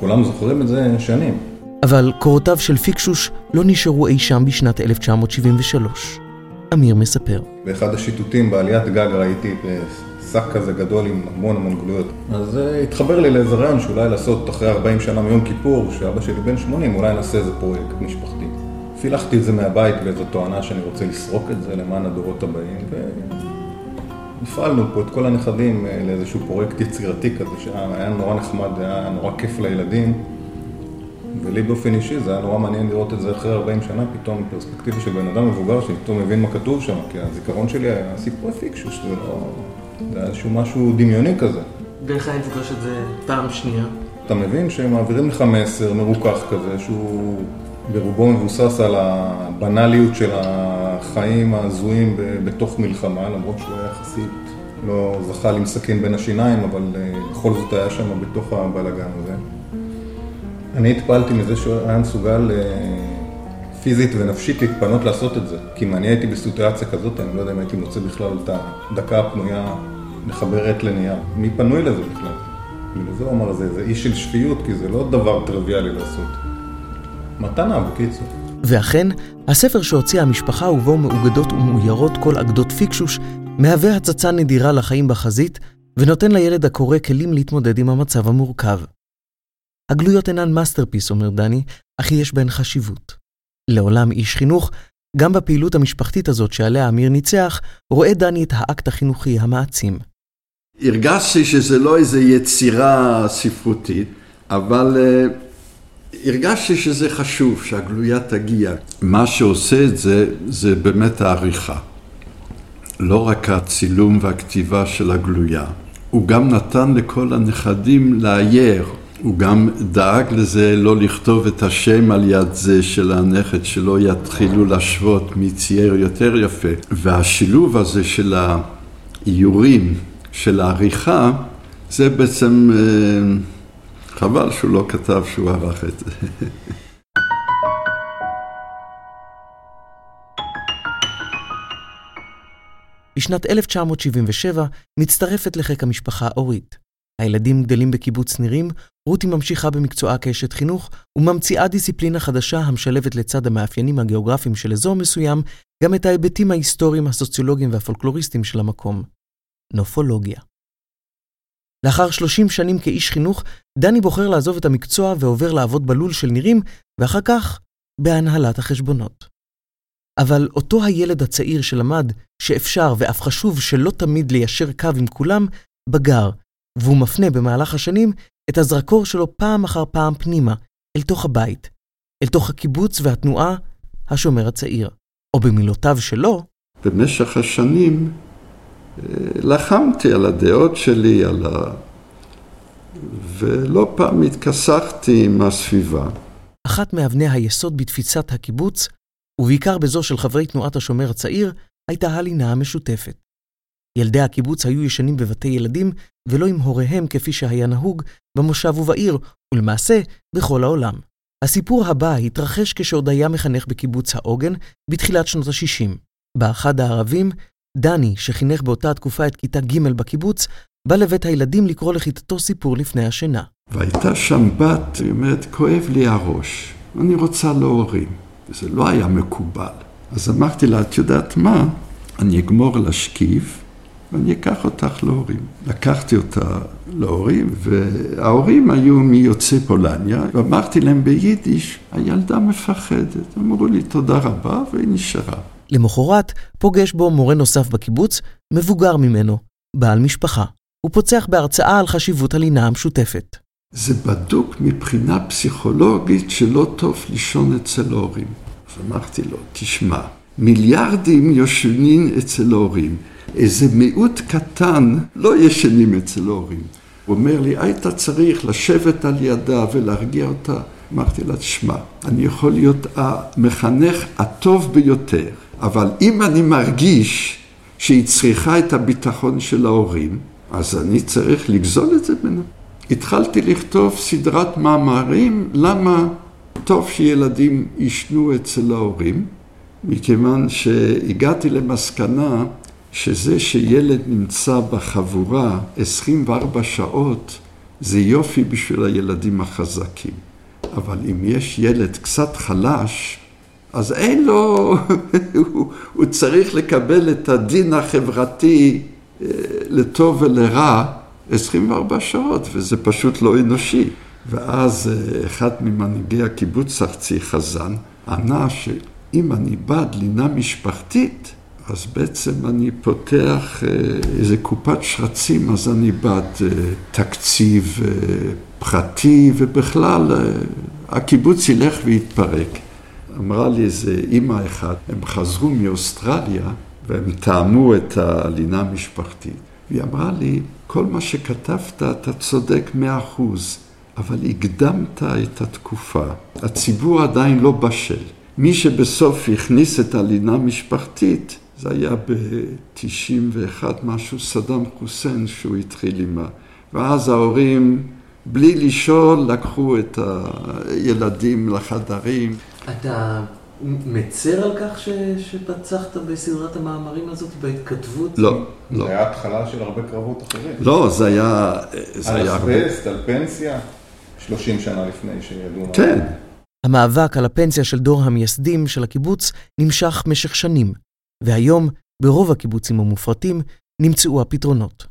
כולם זוכרים את זה שנים. אבל קורותיו של פיקשוש לא נשארו אי שם בשנת 1973. אמיר מספר. באחד השיטוטים בעליית גג ראיתי שק כזה גדול עם המון המון גלויות. אז uh, התחבר לי לאיזה רעיון שאולי לעשות אחרי 40 שנה מיום כיפור, שאבא שלי בן 80, אולי נעשה איזה פרויקט משפחתי. פילחתי את זה מהבית באיזו תואנה שאני רוצה לסרוק את זה למען הדורות הבאים, ו... הפעלנו פה את כל הנכדים אה, לאיזשהו פרויקט יצירתי כזה, שהיה נורא נחמד, היה נורא כיף לילדים. ולי באופן אישי זה היה נורא מעניין לראות את זה אחרי 40 שנה, פתאום פרספקטיבה של בן אדם מבוגר שפתאום מבין מה כתוב שם, כי הזיכרון שלי היה סיפורי פיקשוס, זה לא... זה היה איזשהו משהו דמיוני כזה. ואיך היה לפגוש את זה פעם שנייה? אתה מבין שהם מעבירים לך מסר מרוכך כזה, שהוא ברובו מבוסס על הבנאליות של החיים ההזויים בתוך מלחמה, למרות שהוא היה יחסית לא זכה עם סכין בין השיניים, אבל אה, בכל זאת היה שם בתוך הבלאגן הזה. אני התפעלתי מזה שהוא היה מסוגל אה, פיזית ונפשית להתפנות לעשות את זה. כי אם אני הייתי בסיטואציה כזאת, אני לא יודע אם הייתי מוצא בכלל את הדקה הפנויה לחבר עט לנייר. מי פנוי לזה בכלל? בגלל זה הוא אמר, זה, זה איש של שפיות, כי זה לא דבר טריוויאלי לעשות. מתנה, בקיצור. ואכן, הספר שהוציאה המשפחה ובו מאוגדות ומאוירות כל אגדות פיקשוש, מהווה הצצה נדירה לחיים בחזית, ונותן לילד הקורא כלים להתמודד עם המצב המורכב. הגלויות אינן masterpiece, אומר דני, אך יש בהן חשיבות. לעולם איש חינוך, גם בפעילות המשפחתית הזאת שעליה אמיר ניצח, רואה דני את האקט החינוכי המעצים. הרגשתי שזה לא איזו יצירה ספרותית, אבל uh, הרגשתי שזה חשוב, שהגלויה תגיע. מה שעושה את זה, זה באמת העריכה. לא רק הצילום והכתיבה של הגלויה. הוא גם נתן לכל הנכדים לאייר. הוא גם דאג לזה לא לכתוב את השם על יד זה של הנכד, שלא יתחילו להשוות מי צייר יותר יפה. והשילוב הזה של האיורים, של העריכה, זה בעצם, אה, חבל שהוא לא כתב שהוא ערך את זה. בשנת 1977 מצטרפת לחיק המשפחה אורית. הילדים גדלים בקיבוץ נירים, רותי ממשיכה במקצועה כאשת חינוך וממציאה דיסציפלינה חדשה המשלבת לצד המאפיינים הגיאוגרפיים של אזור מסוים, גם את ההיבטים ההיסטוריים, הסוציולוגיים והפולקלוריסטיים של המקום. נופולוגיה. לאחר 30 שנים כאיש חינוך, דני בוחר לעזוב את המקצוע ועובר לעבוד בלול של נירים, ואחר כך בהנהלת החשבונות. אבל אותו הילד הצעיר שלמד שאפשר ואף חשוב שלא תמיד ליישר קו עם כולם, בגר, והוא מפנה במהלך השנים את הזרקור שלו פעם אחר פעם פנימה, אל תוך הבית, אל תוך הקיבוץ והתנועה, השומר הצעיר. או במילותיו שלו, במשך השנים אה, לחמתי על הדעות שלי, על ה... ולא פעם התכסחתי עם הסביבה. אחת מאבני היסוד בתפיסת הקיבוץ, ובעיקר בזו של חברי תנועת השומר הצעיר, הייתה הלינה המשותפת. ילדי הקיבוץ היו ישנים בבתי ילדים, ולא עם הוריהם כפי שהיה נהוג במושב ובעיר, ולמעשה בכל העולם. הסיפור הבא התרחש כשעוד היה מחנך בקיבוץ העוגן בתחילת שנות ה-60. באחד הערבים, דני, שחינך באותה התקופה את כיתה ג' בקיבוץ, בא לבית הילדים לקרוא לכיתתו סיפור לפני השינה. והייתה שם בת, היא אומרת, כואב לי הראש, אני רוצה להורים. וזה לא היה מקובל. אז אמרתי לה, את יודעת מה? אני אגמור להשכיב, ואני אקח אותך להורים. לקחתי אותה להורים, וההורים היו מיוצאי פולניה, ואמרתי להם ביידיש, הילדה מפחדת. אמרו לי תודה רבה, והיא נשארה. למחרת פוגש בו מורה נוסף בקיבוץ, מבוגר ממנו, בעל משפחה. הוא פוצח בהרצאה על חשיבות הלינה המשותפת. זה בדוק מבחינה פסיכולוגית שלא טוב לישון אצל הורים. אז אמרתי לו, תשמע, מיליארדים יושבים אצל הורים. איזה מיעוט קטן לא ישנים אצל הורים. הוא אומר לי, היית צריך לשבת על ידה ולהרגיע אותה. אמרתי לה, תשמע, אני יכול להיות המחנך הטוב ביותר, אבל אם אני מרגיש שהיא צריכה את הביטחון של ההורים, אז אני צריך לגזול את זה ממנו. התחלתי לכתוב סדרת מאמרים למה טוב שילדים יישנו אצל ההורים, מכיוון שהגעתי למסקנה שזה שילד נמצא בחבורה 24 שעות זה יופי בשביל הילדים החזקים. אבל אם יש ילד קצת חלש, אז אין לו, הוא, הוא צריך לקבל את הדין החברתי אה, לטוב ולרע 24 שעות, וזה פשוט לא אנושי. ואז אה, אחד ממנהיגי הקיבוץ ארצי, חזן, ענה שאם אני בעד לינה משפחתית, אז בעצם אני פותח אה, איזה קופת שרצים, אז אני בעד אה, תקציב פרטי, ובכלל הקיבוץ ילך ויתפרק. אמרה לי איזה אימא אחת, הם חזרו מאוסטרליה והם טעמו את הלינה המשפחתית. והיא אמרה לי, כל מה שכתבת, אתה צודק מאה אחוז, אבל הקדמת את התקופה. הציבור עדיין לא בשל. מי שבסוף הכניס את הלינה המשפחתית, זה היה ב-91 משהו, סדאם חוסיין שהוא התחיל עם ה... ואז ההורים, בלי לשאול, לקחו את הילדים לחדרים. אתה מצר על כך ש... שפצחת בסדרת המאמרים הזאת, בהתכתבות? לא, לא. זה היה התחלה של הרבה קרבות אחרים. לא, זה היה... זה על היה הרבה... אסבסט, על פנסיה, 30 שנה לפני שידעו. כן. המאבק על הפנסיה של דור המייסדים של הקיבוץ נמשך משך שנים, והיום, ברוב הקיבוצים המופרטים, נמצאו הפתרונות.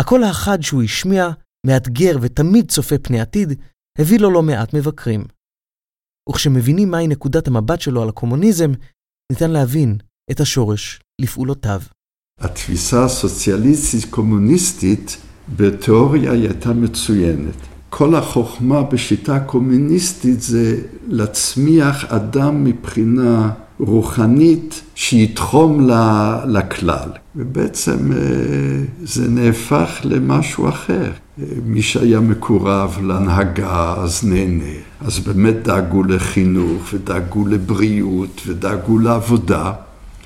הקול האחד שהוא השמיע, מאתגר ותמיד צופה פני עתיד, הביא לו לא מעט מבקרים. וכשמבינים מהי נקודת המבט שלו על הקומוניזם, ניתן להבין את השורש לפעולותיו. התפיסה הסוציאליסטית-קומוניסטית בתיאוריה הייתה מצוינת. כל החוכמה בשיטה הקומוניסטית זה להצמיח אדם מבחינה רוחנית שיתחום לכלל. ובעצם אה, זה נהפך למשהו אחר. אה, מי שהיה מקורב להנהגה אז נהנה. אז באמת דאגו לחינוך ודאגו לבריאות ודאגו לעבודה.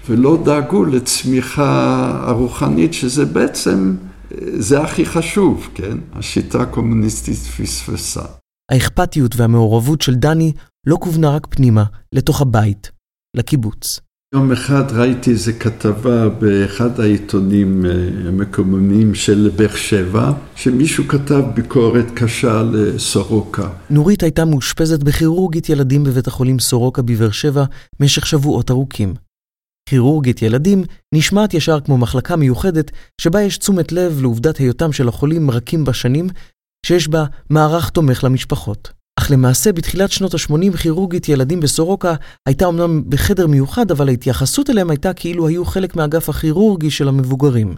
ולא דאגו לצמיחה הרוחנית, שזה בעצם, זה הכי חשוב, כן? השיטה הקומוניסטית פספסה. האכפתיות והמעורבות של דני לא כוונה רק פנימה, לתוך הבית, לקיבוץ. יום אחד ראיתי איזו כתבה באחד העיתונים אה, המקוממים של באר שבע, שמישהו כתב ביקורת קשה לסורוקה. נורית הייתה מאושפזת בכירורגית ילדים בבית החולים סורוקה בבאר שבע משך שבועות ארוכים. כירורגית ילדים נשמעת ישר כמו מחלקה מיוחדת שבה יש תשומת לב לעובדת היותם של החולים רכים בשנים, שיש בה מערך תומך למשפחות. אך למעשה בתחילת שנות ה-80 כירורגית ילדים בסורוקה הייתה אמנם בחדר מיוחד, אבל ההתייחסות אליהם הייתה כאילו היו חלק מהאגף הכירורגי של המבוגרים.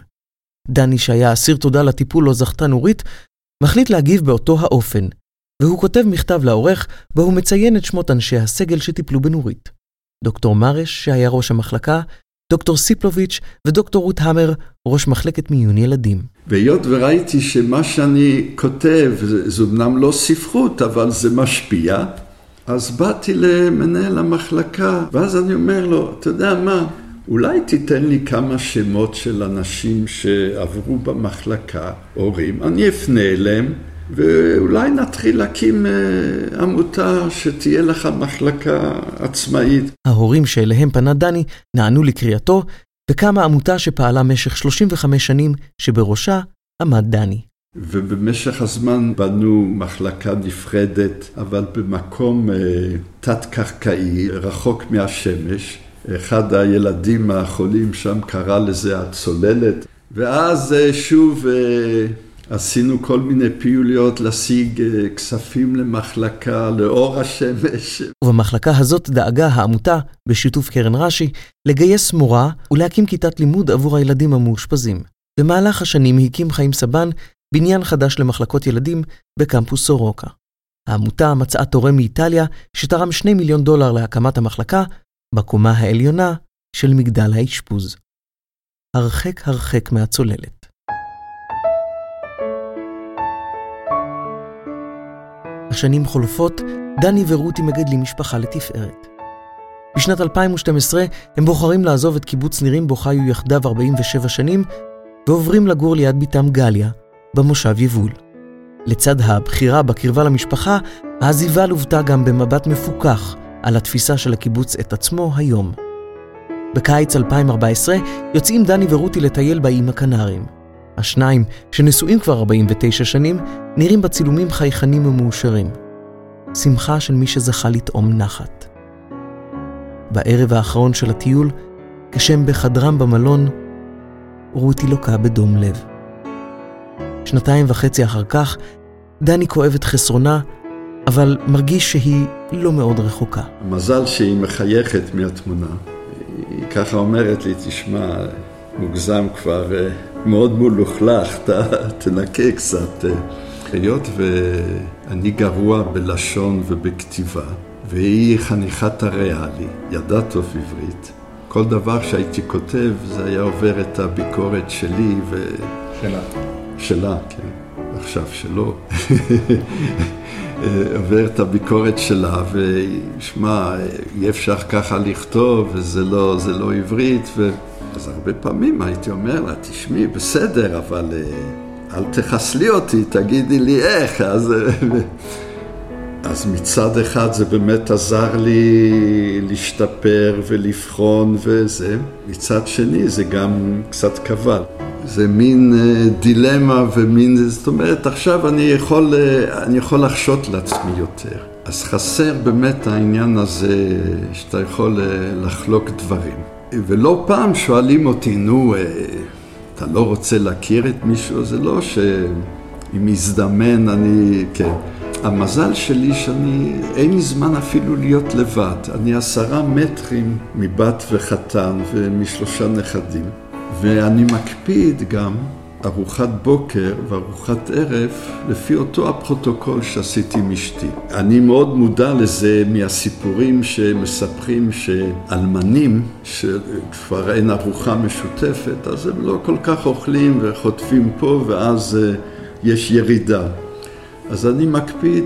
דני, שהיה אסיר תודה לטיפול לו זכתה נורית, מחליט להגיב באותו האופן, והוא כותב מכתב לעורך, בו הוא מציין את שמות אנשי הסגל שטיפלו בנורית. דוקטור מרש, שהיה ראש המחלקה, דוקטור סיפלוביץ' ודוקטור רות המר, ראש מחלקת מיון ילדים. והיות וראיתי שמה שאני כותב, זה אמנם לא ספרות, אבל זה משפיע, אז באתי למנהל המחלקה, ואז אני אומר לו, אתה יודע מה, אולי תיתן לי כמה שמות של אנשים שעברו במחלקה, הורים, אני אפנה אליהם, ואולי נתחיל להקים אה, עמותה שתהיה לך מחלקה עצמאית. ההורים שאליהם פנה דני נענו לקריאתו, וקמה עמותה שפעלה משך 35 שנים, שבראשה עמד דני. ובמשך הזמן בנו מחלקה נפרדת, אבל במקום אה, תת-קרקעי, רחוק מהשמש. אחד הילדים החולים שם קרא לזה הצוללת, ואז אה, שוב אה, עשינו כל מיני פעילויות להשיג אה, כספים למחלקה, לאור השמש. ובמחלקה הזאת דאגה העמותה, בשיתוף קרן רש"י, לגייס מורה ולהקים כיתת לימוד עבור הילדים המאושפזים. במהלך השנים הקים חיים סבן בניין חדש למחלקות ילדים בקמפוס סורוקה. העמותה מצאה תורם מאיטליה שתרם 2 מיליון דולר להקמת המחלקה בקומה העליונה של מגדל האשפוז. הרחק הרחק מהצוללת. השנים חולפות, דני ורותי מגדלים משפחה לתפארת. בשנת 2012 הם בוחרים לעזוב את קיבוץ נירים בו חיו יחדיו 47 שנים, ועוברים לגור ליד בתם גליה, במושב יבול. לצד הבחירה בקרבה למשפחה, העזיבה לוותה גם במבט מפוכח על התפיסה של הקיבוץ את עצמו היום. בקיץ 2014 יוצאים דני ורותי לטייל באיים הקנריים. השניים, שנשואים כבר 49 שנים, נראים בצילומים חייכנים ומאושרים. שמחה של מי שזכה לטעום נחת. בערב האחרון של הטיול, כשהם בחדרם במלון, רותי לוקה בדום לב. שנתיים וחצי אחר כך, דני כואב את חסרונה, אבל מרגיש שהיא לא מאוד רחוקה. מזל שהיא מחייכת מהתמונה. היא ככה אומרת לי, תשמע, מוגזם כבר, אה, מאוד מלוכלך, ת, תנקה קצת. אה." היות ואני גרוע בלשון ובכתיבה, והיא חניכת הריאלי, ידעה טוב עברית, כל דבר שהייתי כותב זה היה עובר את הביקורת שלי ו... שלה. שלה, כן. עכשיו שלא. עובר את הביקורת שלה, ושמע, אי אפשר ככה לכתוב, וזה לא, לא עברית, ו... אז הרבה פעמים הייתי אומר לה, תשמעי, בסדר, אבל אל תחסלי אותי, תגידי לי איך. אז, אז מצד אחד זה באמת עזר לי להשתפר ולבחון וזה, מצד שני זה גם קצת קבל. זה מין דילמה ומין, זאת אומרת, עכשיו אני יכול, אני יכול לחשות לעצמי יותר. אז חסר באמת העניין הזה שאתה יכול לחלוק דברים. ולא פעם שואלים אותי, נו, אתה לא רוצה להכיר את מישהו? זה לא שאם יזדמן אני, כן. המזל שלי שאני, אין לי זמן אפילו להיות לבד. אני עשרה מטרים מבת וחתן ומשלושה נכדים. ואני מקפיד גם ארוחת בוקר וארוחת ערב לפי אותו הפרוטוקול שעשיתי עם אשתי. אני מאוד מודע לזה מהסיפורים שמספרים שאלמנים, שכבר אין ארוחה משותפת, אז הם לא כל כך אוכלים וחוטפים פה ואז יש ירידה. אז אני מקפיד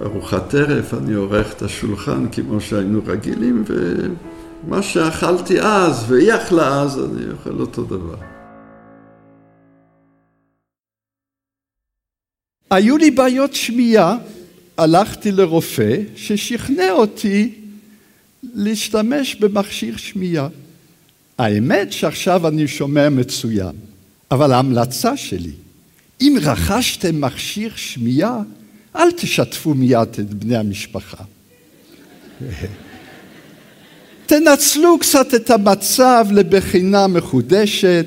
בארוחת ערב, אני עורך את השולחן כמו שהיינו רגילים, ומה שאכלתי אז והיא אכלה אז, אני אוכל אותו דבר. היו לי בעיות שמיעה, הלכתי לרופא ששכנע אותי להשתמש במכשיר שמיעה. האמת שעכשיו אני שומע מצוין, אבל ההמלצה שלי, אם רכשתם מכשיר שמיעה, אל תשתפו מיד את בני המשפחה. תנצלו קצת את המצב לבחינה מחודשת,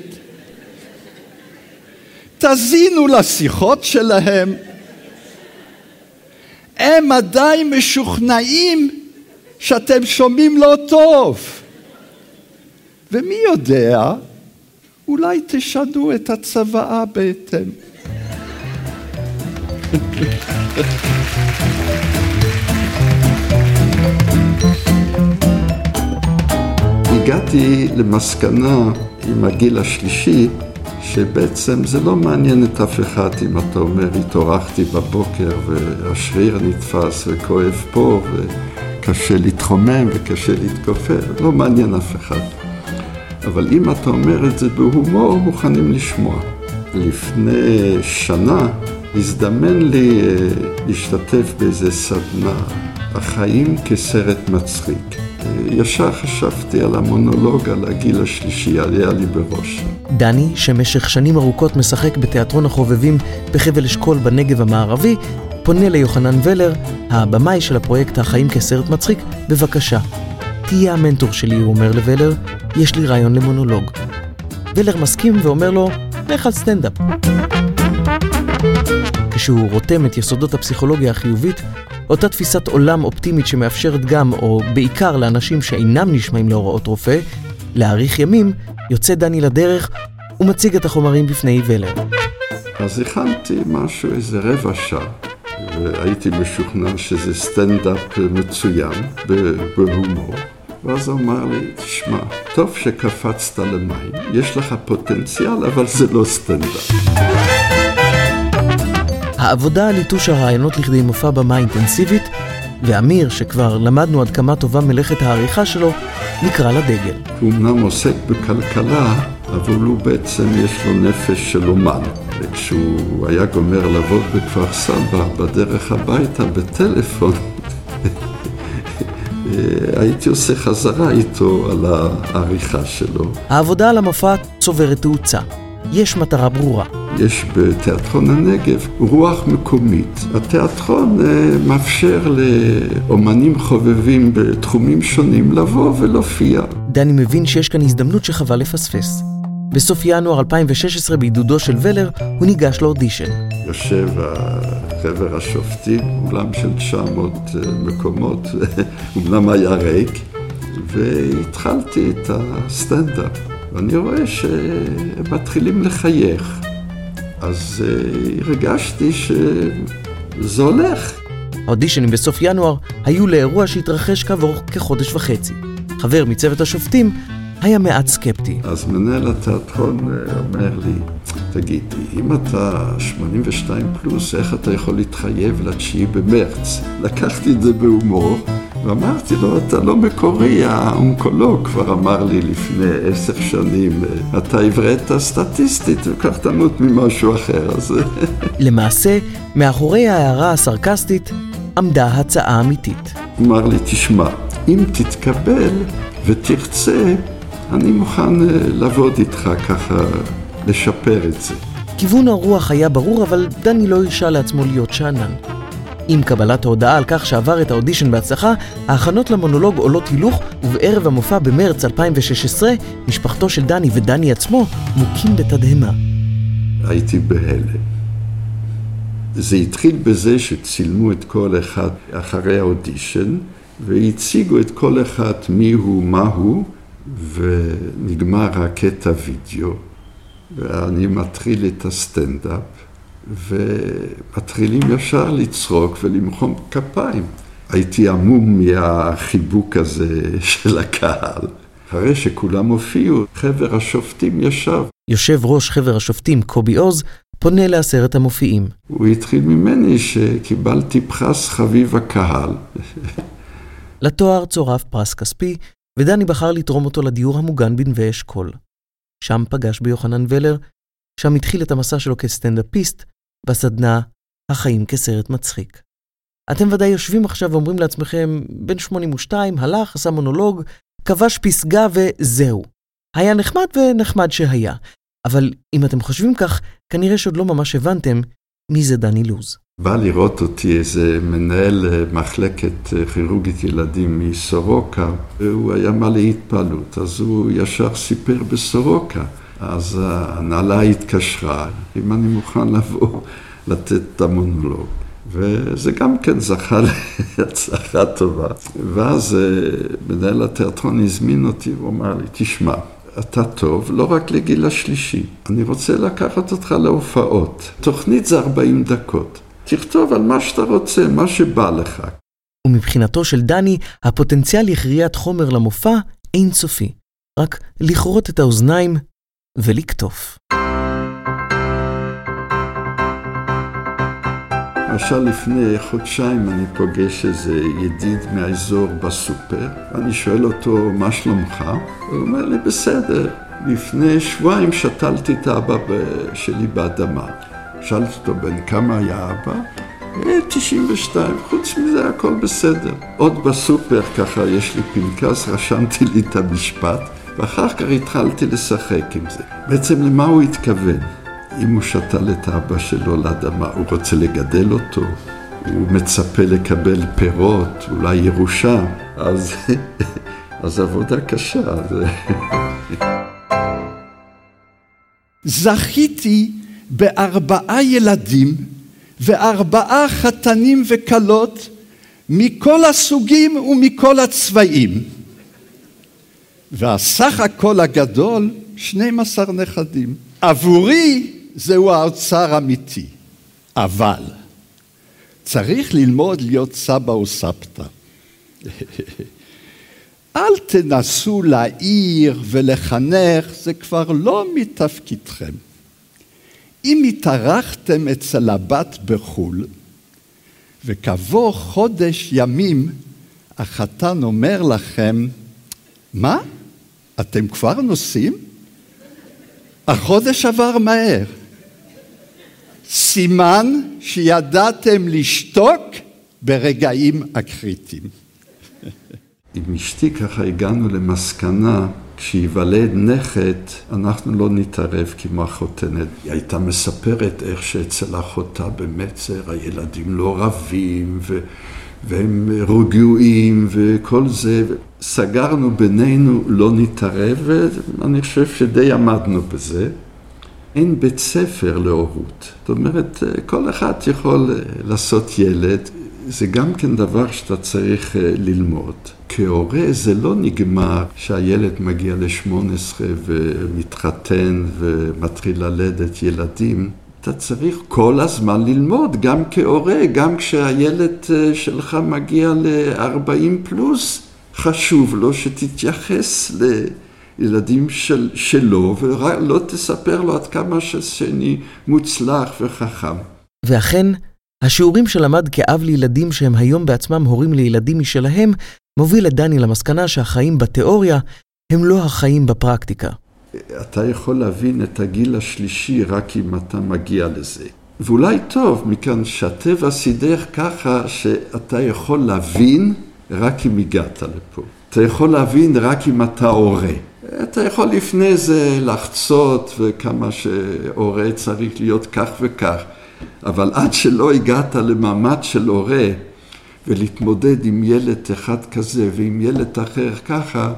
תזינו לשיחות שלהם. הם עדיין משוכנעים שאתם שומעים לא טוב. ומי יודע, אולי תשנו את הצוואה בהתאם. הגעתי למסקנה עם הגיל השלישי שבעצם זה לא מעניין את אף אחד אם אתה אומר, התעוררתי בבוקר והשריר נתפס וכואב פה וקשה להתחומם וקשה להתכופף, לא מעניין אף אחד. אבל אם אתה אומר את זה בהומור, מוכנים לשמוע. לפני שנה הזדמן לי אה, להשתתף באיזה סדנה, החיים כסרט מצחיק. ישר חשבתי על המונולוג על הגיל השלישי, עליה לי בראש. דני, שמשך שנים ארוכות משחק בתיאטרון החובבים בחבל אשכול בנגב המערבי, פונה ליוחנן ולר, הבמאי של הפרויקט החיים כסרט מצחיק, בבקשה. תהיה המנטור שלי, הוא אומר לוולר, יש לי רעיון למונולוג. ולר מסכים ואומר לו, לך על סטנדאפ. כשהוא רותם את יסודות הפסיכולוגיה החיובית, אותה תפיסת עולם אופטימית שמאפשרת גם, או בעיקר לאנשים שאינם נשמעים להוראות רופא, להאריך ימים, יוצא דני לדרך ומציג את החומרים בפני ולר. אז הכנתי משהו, איזה רבע שעה, והייתי משוכנע שזה סטנדאפ מצוין, בהומור. ואז הוא אמר לי, תשמע, טוב שקפצת למים, יש לך פוטנציאל, אבל זה לא סטנדאפ. העבודה על ליטוש הרעיונות לכדי מופע במה אינטנסיבית, ואמיר, שכבר למדנו עד כמה טובה מלאכת העריכה שלו, נקרא לדגל. הוא אמנם עוסק בכלכלה, אבל הוא בעצם יש לו נפש של אומן. וכשהוא היה גומר לעבוד בכפר סבא, בדרך הביתה, בטלפון, הייתי עושה חזרה איתו על העריכה שלו. העבודה על המופע צוברת תאוצה. יש מטרה ברורה. יש בתיאטרון הנגב רוח מקומית. התיאטרון אה, מאפשר לאומנים חובבים בתחומים שונים לבוא ולהופיע. דני מבין שיש כאן הזדמנות שחבל לפספס. בסוף ינואר 2016 בעידודו של ולר הוא ניגש לאודישן. יושב חבר השופטים, אולם של 900 אה, מקומות, אומנם היה ריק, והתחלתי את הסטנדאפ. ואני רואה שהם מתחילים לחייך. אז uh, הרגשתי שזה הולך. האודישנים בסוף ינואר היו לאירוע שהתרחש כעבור כחודש וחצי. חבר מצוות השופטים היה מעט סקפטי. אז מנהל התיאטרון אה, אומר לי, תגיד, אם אתה 82 פלוס, איך אתה יכול להתחייב לתשיעי במרץ? לקחתי את זה בהומור, ואמרתי לו, אתה לא מקורי, האונקולוג כבר אמר לי לפני עשר שנים, אתה עברת סטטיסטית, וכך תמות ממשהו אחר, אז... למעשה, מאחורי ההערה הסרקסטית עמדה הצעה אמיתית. אמר לי, תשמע, אם תתקבל ותרצה, אני מוכן אה, לעבוד איתך ככה, לשפר את זה. כיוון הרוח היה ברור, אבל דני לא הרשה לעצמו להיות שאנן. עם קבלת ההודעה על כך שעבר את האודישן בהצלחה, ההכנות למונולוג עולות הילוך, ובערב המופע במרץ 2016, משפחתו של דני ודני עצמו מוכים בתדהמה. הייתי בהלם. זה התחיל בזה שצילמו את כל אחד אחרי האודישן, והציגו את כל אחד מי הוא, מה הוא, ונגמר הקטע וידאו, ואני מתחיל את הסטנדאפ, ומתחילים ישר לצחוק ולמחום כפיים. הייתי עמום מהחיבוק הזה של הקהל. אחרי שכולם הופיעו, חבר השופטים ישב. יושב ראש חבר השופטים, קובי עוז, פונה לעשרת המופיעים. הוא התחיל ממני שקיבלתי פרס חביב הקהל. לתואר צורף פרס כספי, ודני בחר לתרום אותו לדיור המוגן בנווה אשכול. שם פגש ביוחנן ולר, שם התחיל את המסע שלו כסטנדאפיסט, בסדנה "החיים כסרט מצחיק". אתם ודאי יושבים עכשיו ואומרים לעצמכם, בן 82, הלך, עשה מונולוג, כבש פסגה וזהו. היה נחמד ונחמד שהיה. אבל אם אתם חושבים כך, כנראה שעוד לא ממש הבנתם מי זה דני לוז. בא לראות אותי איזה מנהל אה, מחלקת אה, כירורגית ילדים מסורוקה, והוא היה מלא התפעלות, אז הוא ישר סיפר בסורוקה. אז ההנהלה התקשרה, אם אני מוכן לבוא לתת את המונולוג. וזה גם כן זכה להצלחה טובה. ואז אה, מנהל התיאטרון הזמין אותי, הוא אמר לי, תשמע, אתה טוב לא רק לגיל השלישי, אני רוצה לקחת אותך להופעות. תוכנית זה 40 דקות. תכתוב על מה שאתה רוצה, מה שבא לך. ומבחינתו של דני, הפוטנציאל לכריית חומר למופע אינסופי. רק לכרות את האוזניים ולקטוף. למשל לפני חודשיים אני פוגש איזה ידיד מהאזור בסופר, ואני שואל אותו, מה שלומך? הוא אומר לי, בסדר. לפני שבועיים שתלתי את האבא שלי באדמה. שאלתי אותו, בן כמה היה אבא? 92, אה, חוץ מזה הכל בסדר. עוד בסופר ככה יש לי פנקס, רשמתי לי את המשפט, ואחר כך התחלתי לשחק עם זה. בעצם למה הוא התכוון? אם הוא שתל את האבא שלו לאדמה, הוא רוצה לגדל אותו, הוא מצפה לקבל פירות, אולי ירושה, אז, אז עבודה קשה. זכיתי בארבעה ילדים וארבעה חתנים וכלות מכל הסוגים ומכל הצבעים. והסך הכל הגדול, 12 נכדים. עבורי זהו האוצר אמיתי. אבל צריך ללמוד להיות סבא או סבתא. אל תנסו להעיר ולחנך, זה כבר לא מתפקידכם. אם התארחתם אצל הבת בחו"ל, וכעבור חודש ימים החתן אומר לכם, מה? אתם כבר נוסעים? החודש עבר מהר. סימן שידעתם לשתוק ברגעים הקריטיים. עם אשתי ככה הגענו למסקנה, כשייוולד נכד, אנחנו לא נתערב כמו החותנת. היא הייתה מספרת איך שאצל אחותה במצר הילדים לא רבים, ו... והם רגועים וכל זה. סגרנו בינינו, לא נתערב, ואני חושב שדי עמדנו בזה. אין בית ספר להורות. זאת אומרת, כל אחד יכול לעשות ילד, זה גם כן דבר שאתה צריך ללמוד. כהורה זה לא נגמר שהילד מגיע ל-18 ומתחתן ומתחיל ללדת ילדים. אתה צריך כל הזמן ללמוד, גם כהורה, גם כשהילד שלך מגיע ל-40 פלוס, חשוב לו שתתייחס לילדים של, שלו, ולא תספר לו עד כמה ששני מוצלח וחכם. ואכן, השיעורים שלמד כאב לילדים שהם היום בעצמם הורים לילדים משלהם, מוביל את דני למסקנה שהחיים בתיאוריה הם לא החיים בפרקטיקה. אתה יכול להבין את הגיל השלישי רק אם אתה מגיע לזה. ואולי טוב, מכאן שהטבע סידר ככה שאתה יכול להבין רק אם הגעת לפה. אתה יכול להבין רק אם אתה הורה. אתה יכול לפני זה לחצות וכמה שהורה צריך להיות כך וכך, אבל עד שלא הגעת למעמד של הורה ולהתמודד עם ילד אחד כזה ועם ילד אחר ככה,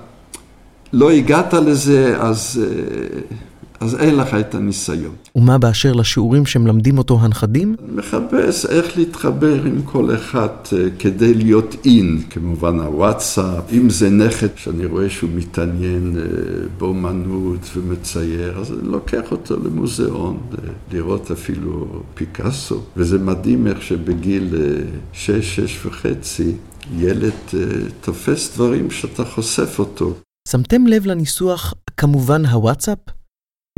לא הגעת לזה, אז, אה, אז אין לך את הניסיון. ומה באשר לשיעורים שמלמדים אותו הנכדים? מחפש איך להתחבר עם כל אחד אה, כדי להיות אין, כמובן הוואטסאפ. אם זה נכד שאני רואה שהוא מתעניין אה, באומנות ומצייר, אז אני לוקח אותו למוזיאון, לראות אפילו פיקאסו. וזה מדהים איך שבגיל שש, שש וחצי, ילד תופס דברים שאתה חושף אותו. שמתם לב לניסוח כמובן הוואטסאפ?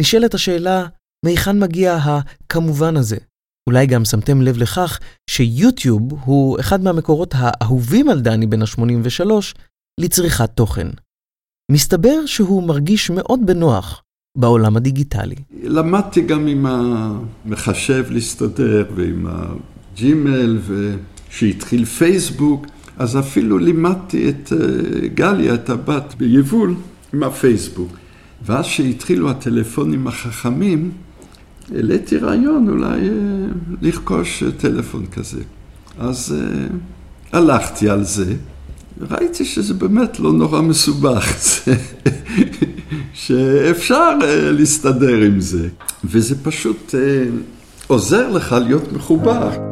נשאלת השאלה, מהיכן מגיע הכמובן הזה? אולי גם שמתם לב לכך שיוטיוב הוא אחד מהמקורות האהובים על דני בן ה-83 לצריכת תוכן. מסתבר שהוא מרגיש מאוד בנוח בעולם הדיגיטלי. למדתי גם עם המחשב להסתדר ועם הג'ימל, וכשהתחיל פייסבוק, אז אפילו לימדתי את אה, גליה, את הבת, ביבול עם הפייסבוק. ואז שהתחילו הטלפונים החכמים, העליתי רעיון אולי אה, לרכוש טלפון כזה. אז אה, הלכתי על זה, ראיתי שזה באמת לא נורא מסובך, שאפשר להסתדר עם זה. וזה פשוט עוזר לך להיות מחובר.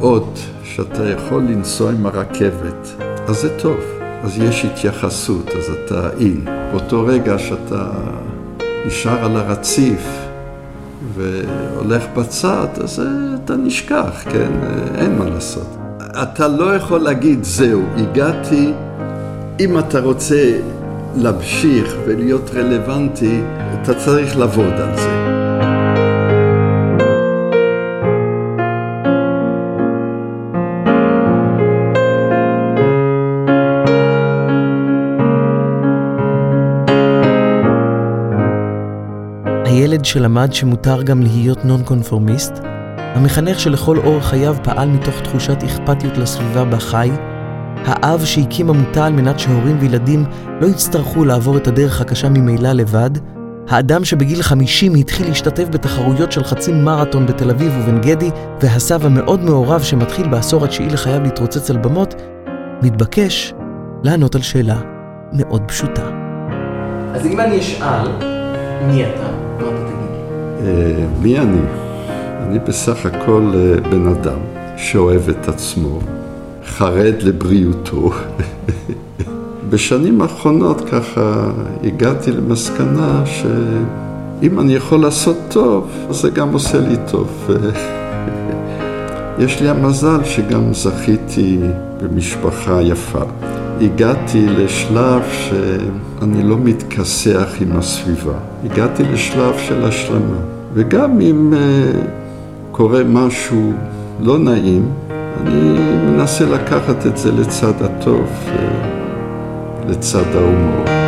עוד שאתה יכול לנסוע עם הרכבת, אז זה טוב. אז יש התייחסות, אז אתה אין. באותו רגע שאתה נשאר על הרציף והולך בצד, אז אתה נשכח, כן? אין מה לעשות. אתה לא יכול להגיד, זהו, הגעתי. אם אתה רוצה להמשיך ולהיות רלוונטי, אתה צריך לעבוד על זה. שלמד שמותר גם להיות נון קונפורמיסט, המחנך שלכל אורח חייו פעל מתוך תחושת אכפתיות לסביבה בה חי, האב שהקים עמותה על מנת שהורים וילדים לא יצטרכו לעבור את הדרך הקשה ממילא לבד, האדם שבגיל 50 התחיל להשתתף בתחרויות של חצי מרתון בתל אביב ובן גדי, והסב המאוד מעורב שמתחיל בעשור התשיעי לחייו להתרוצץ על במות, מתבקש לענות על שאלה מאוד פשוטה. אז אם אני אשאל, מי אתה? אה, מי אני? אני בסך הכל אה, בן אדם שאוהב את עצמו, חרד לבריאותו. בשנים האחרונות ככה הגעתי למסקנה שאם אני יכול לעשות טוב, זה גם עושה לי טוב. יש לי המזל שגם זכיתי במשפחה יפה. הגעתי לשלב שאני לא מתכסח עם הסביבה. הגעתי לשלב של השלמה. וגם אם uh, קורה משהו לא נעים, אני מנסה לקחת את זה לצד הטוב, uh, לצד ההומור.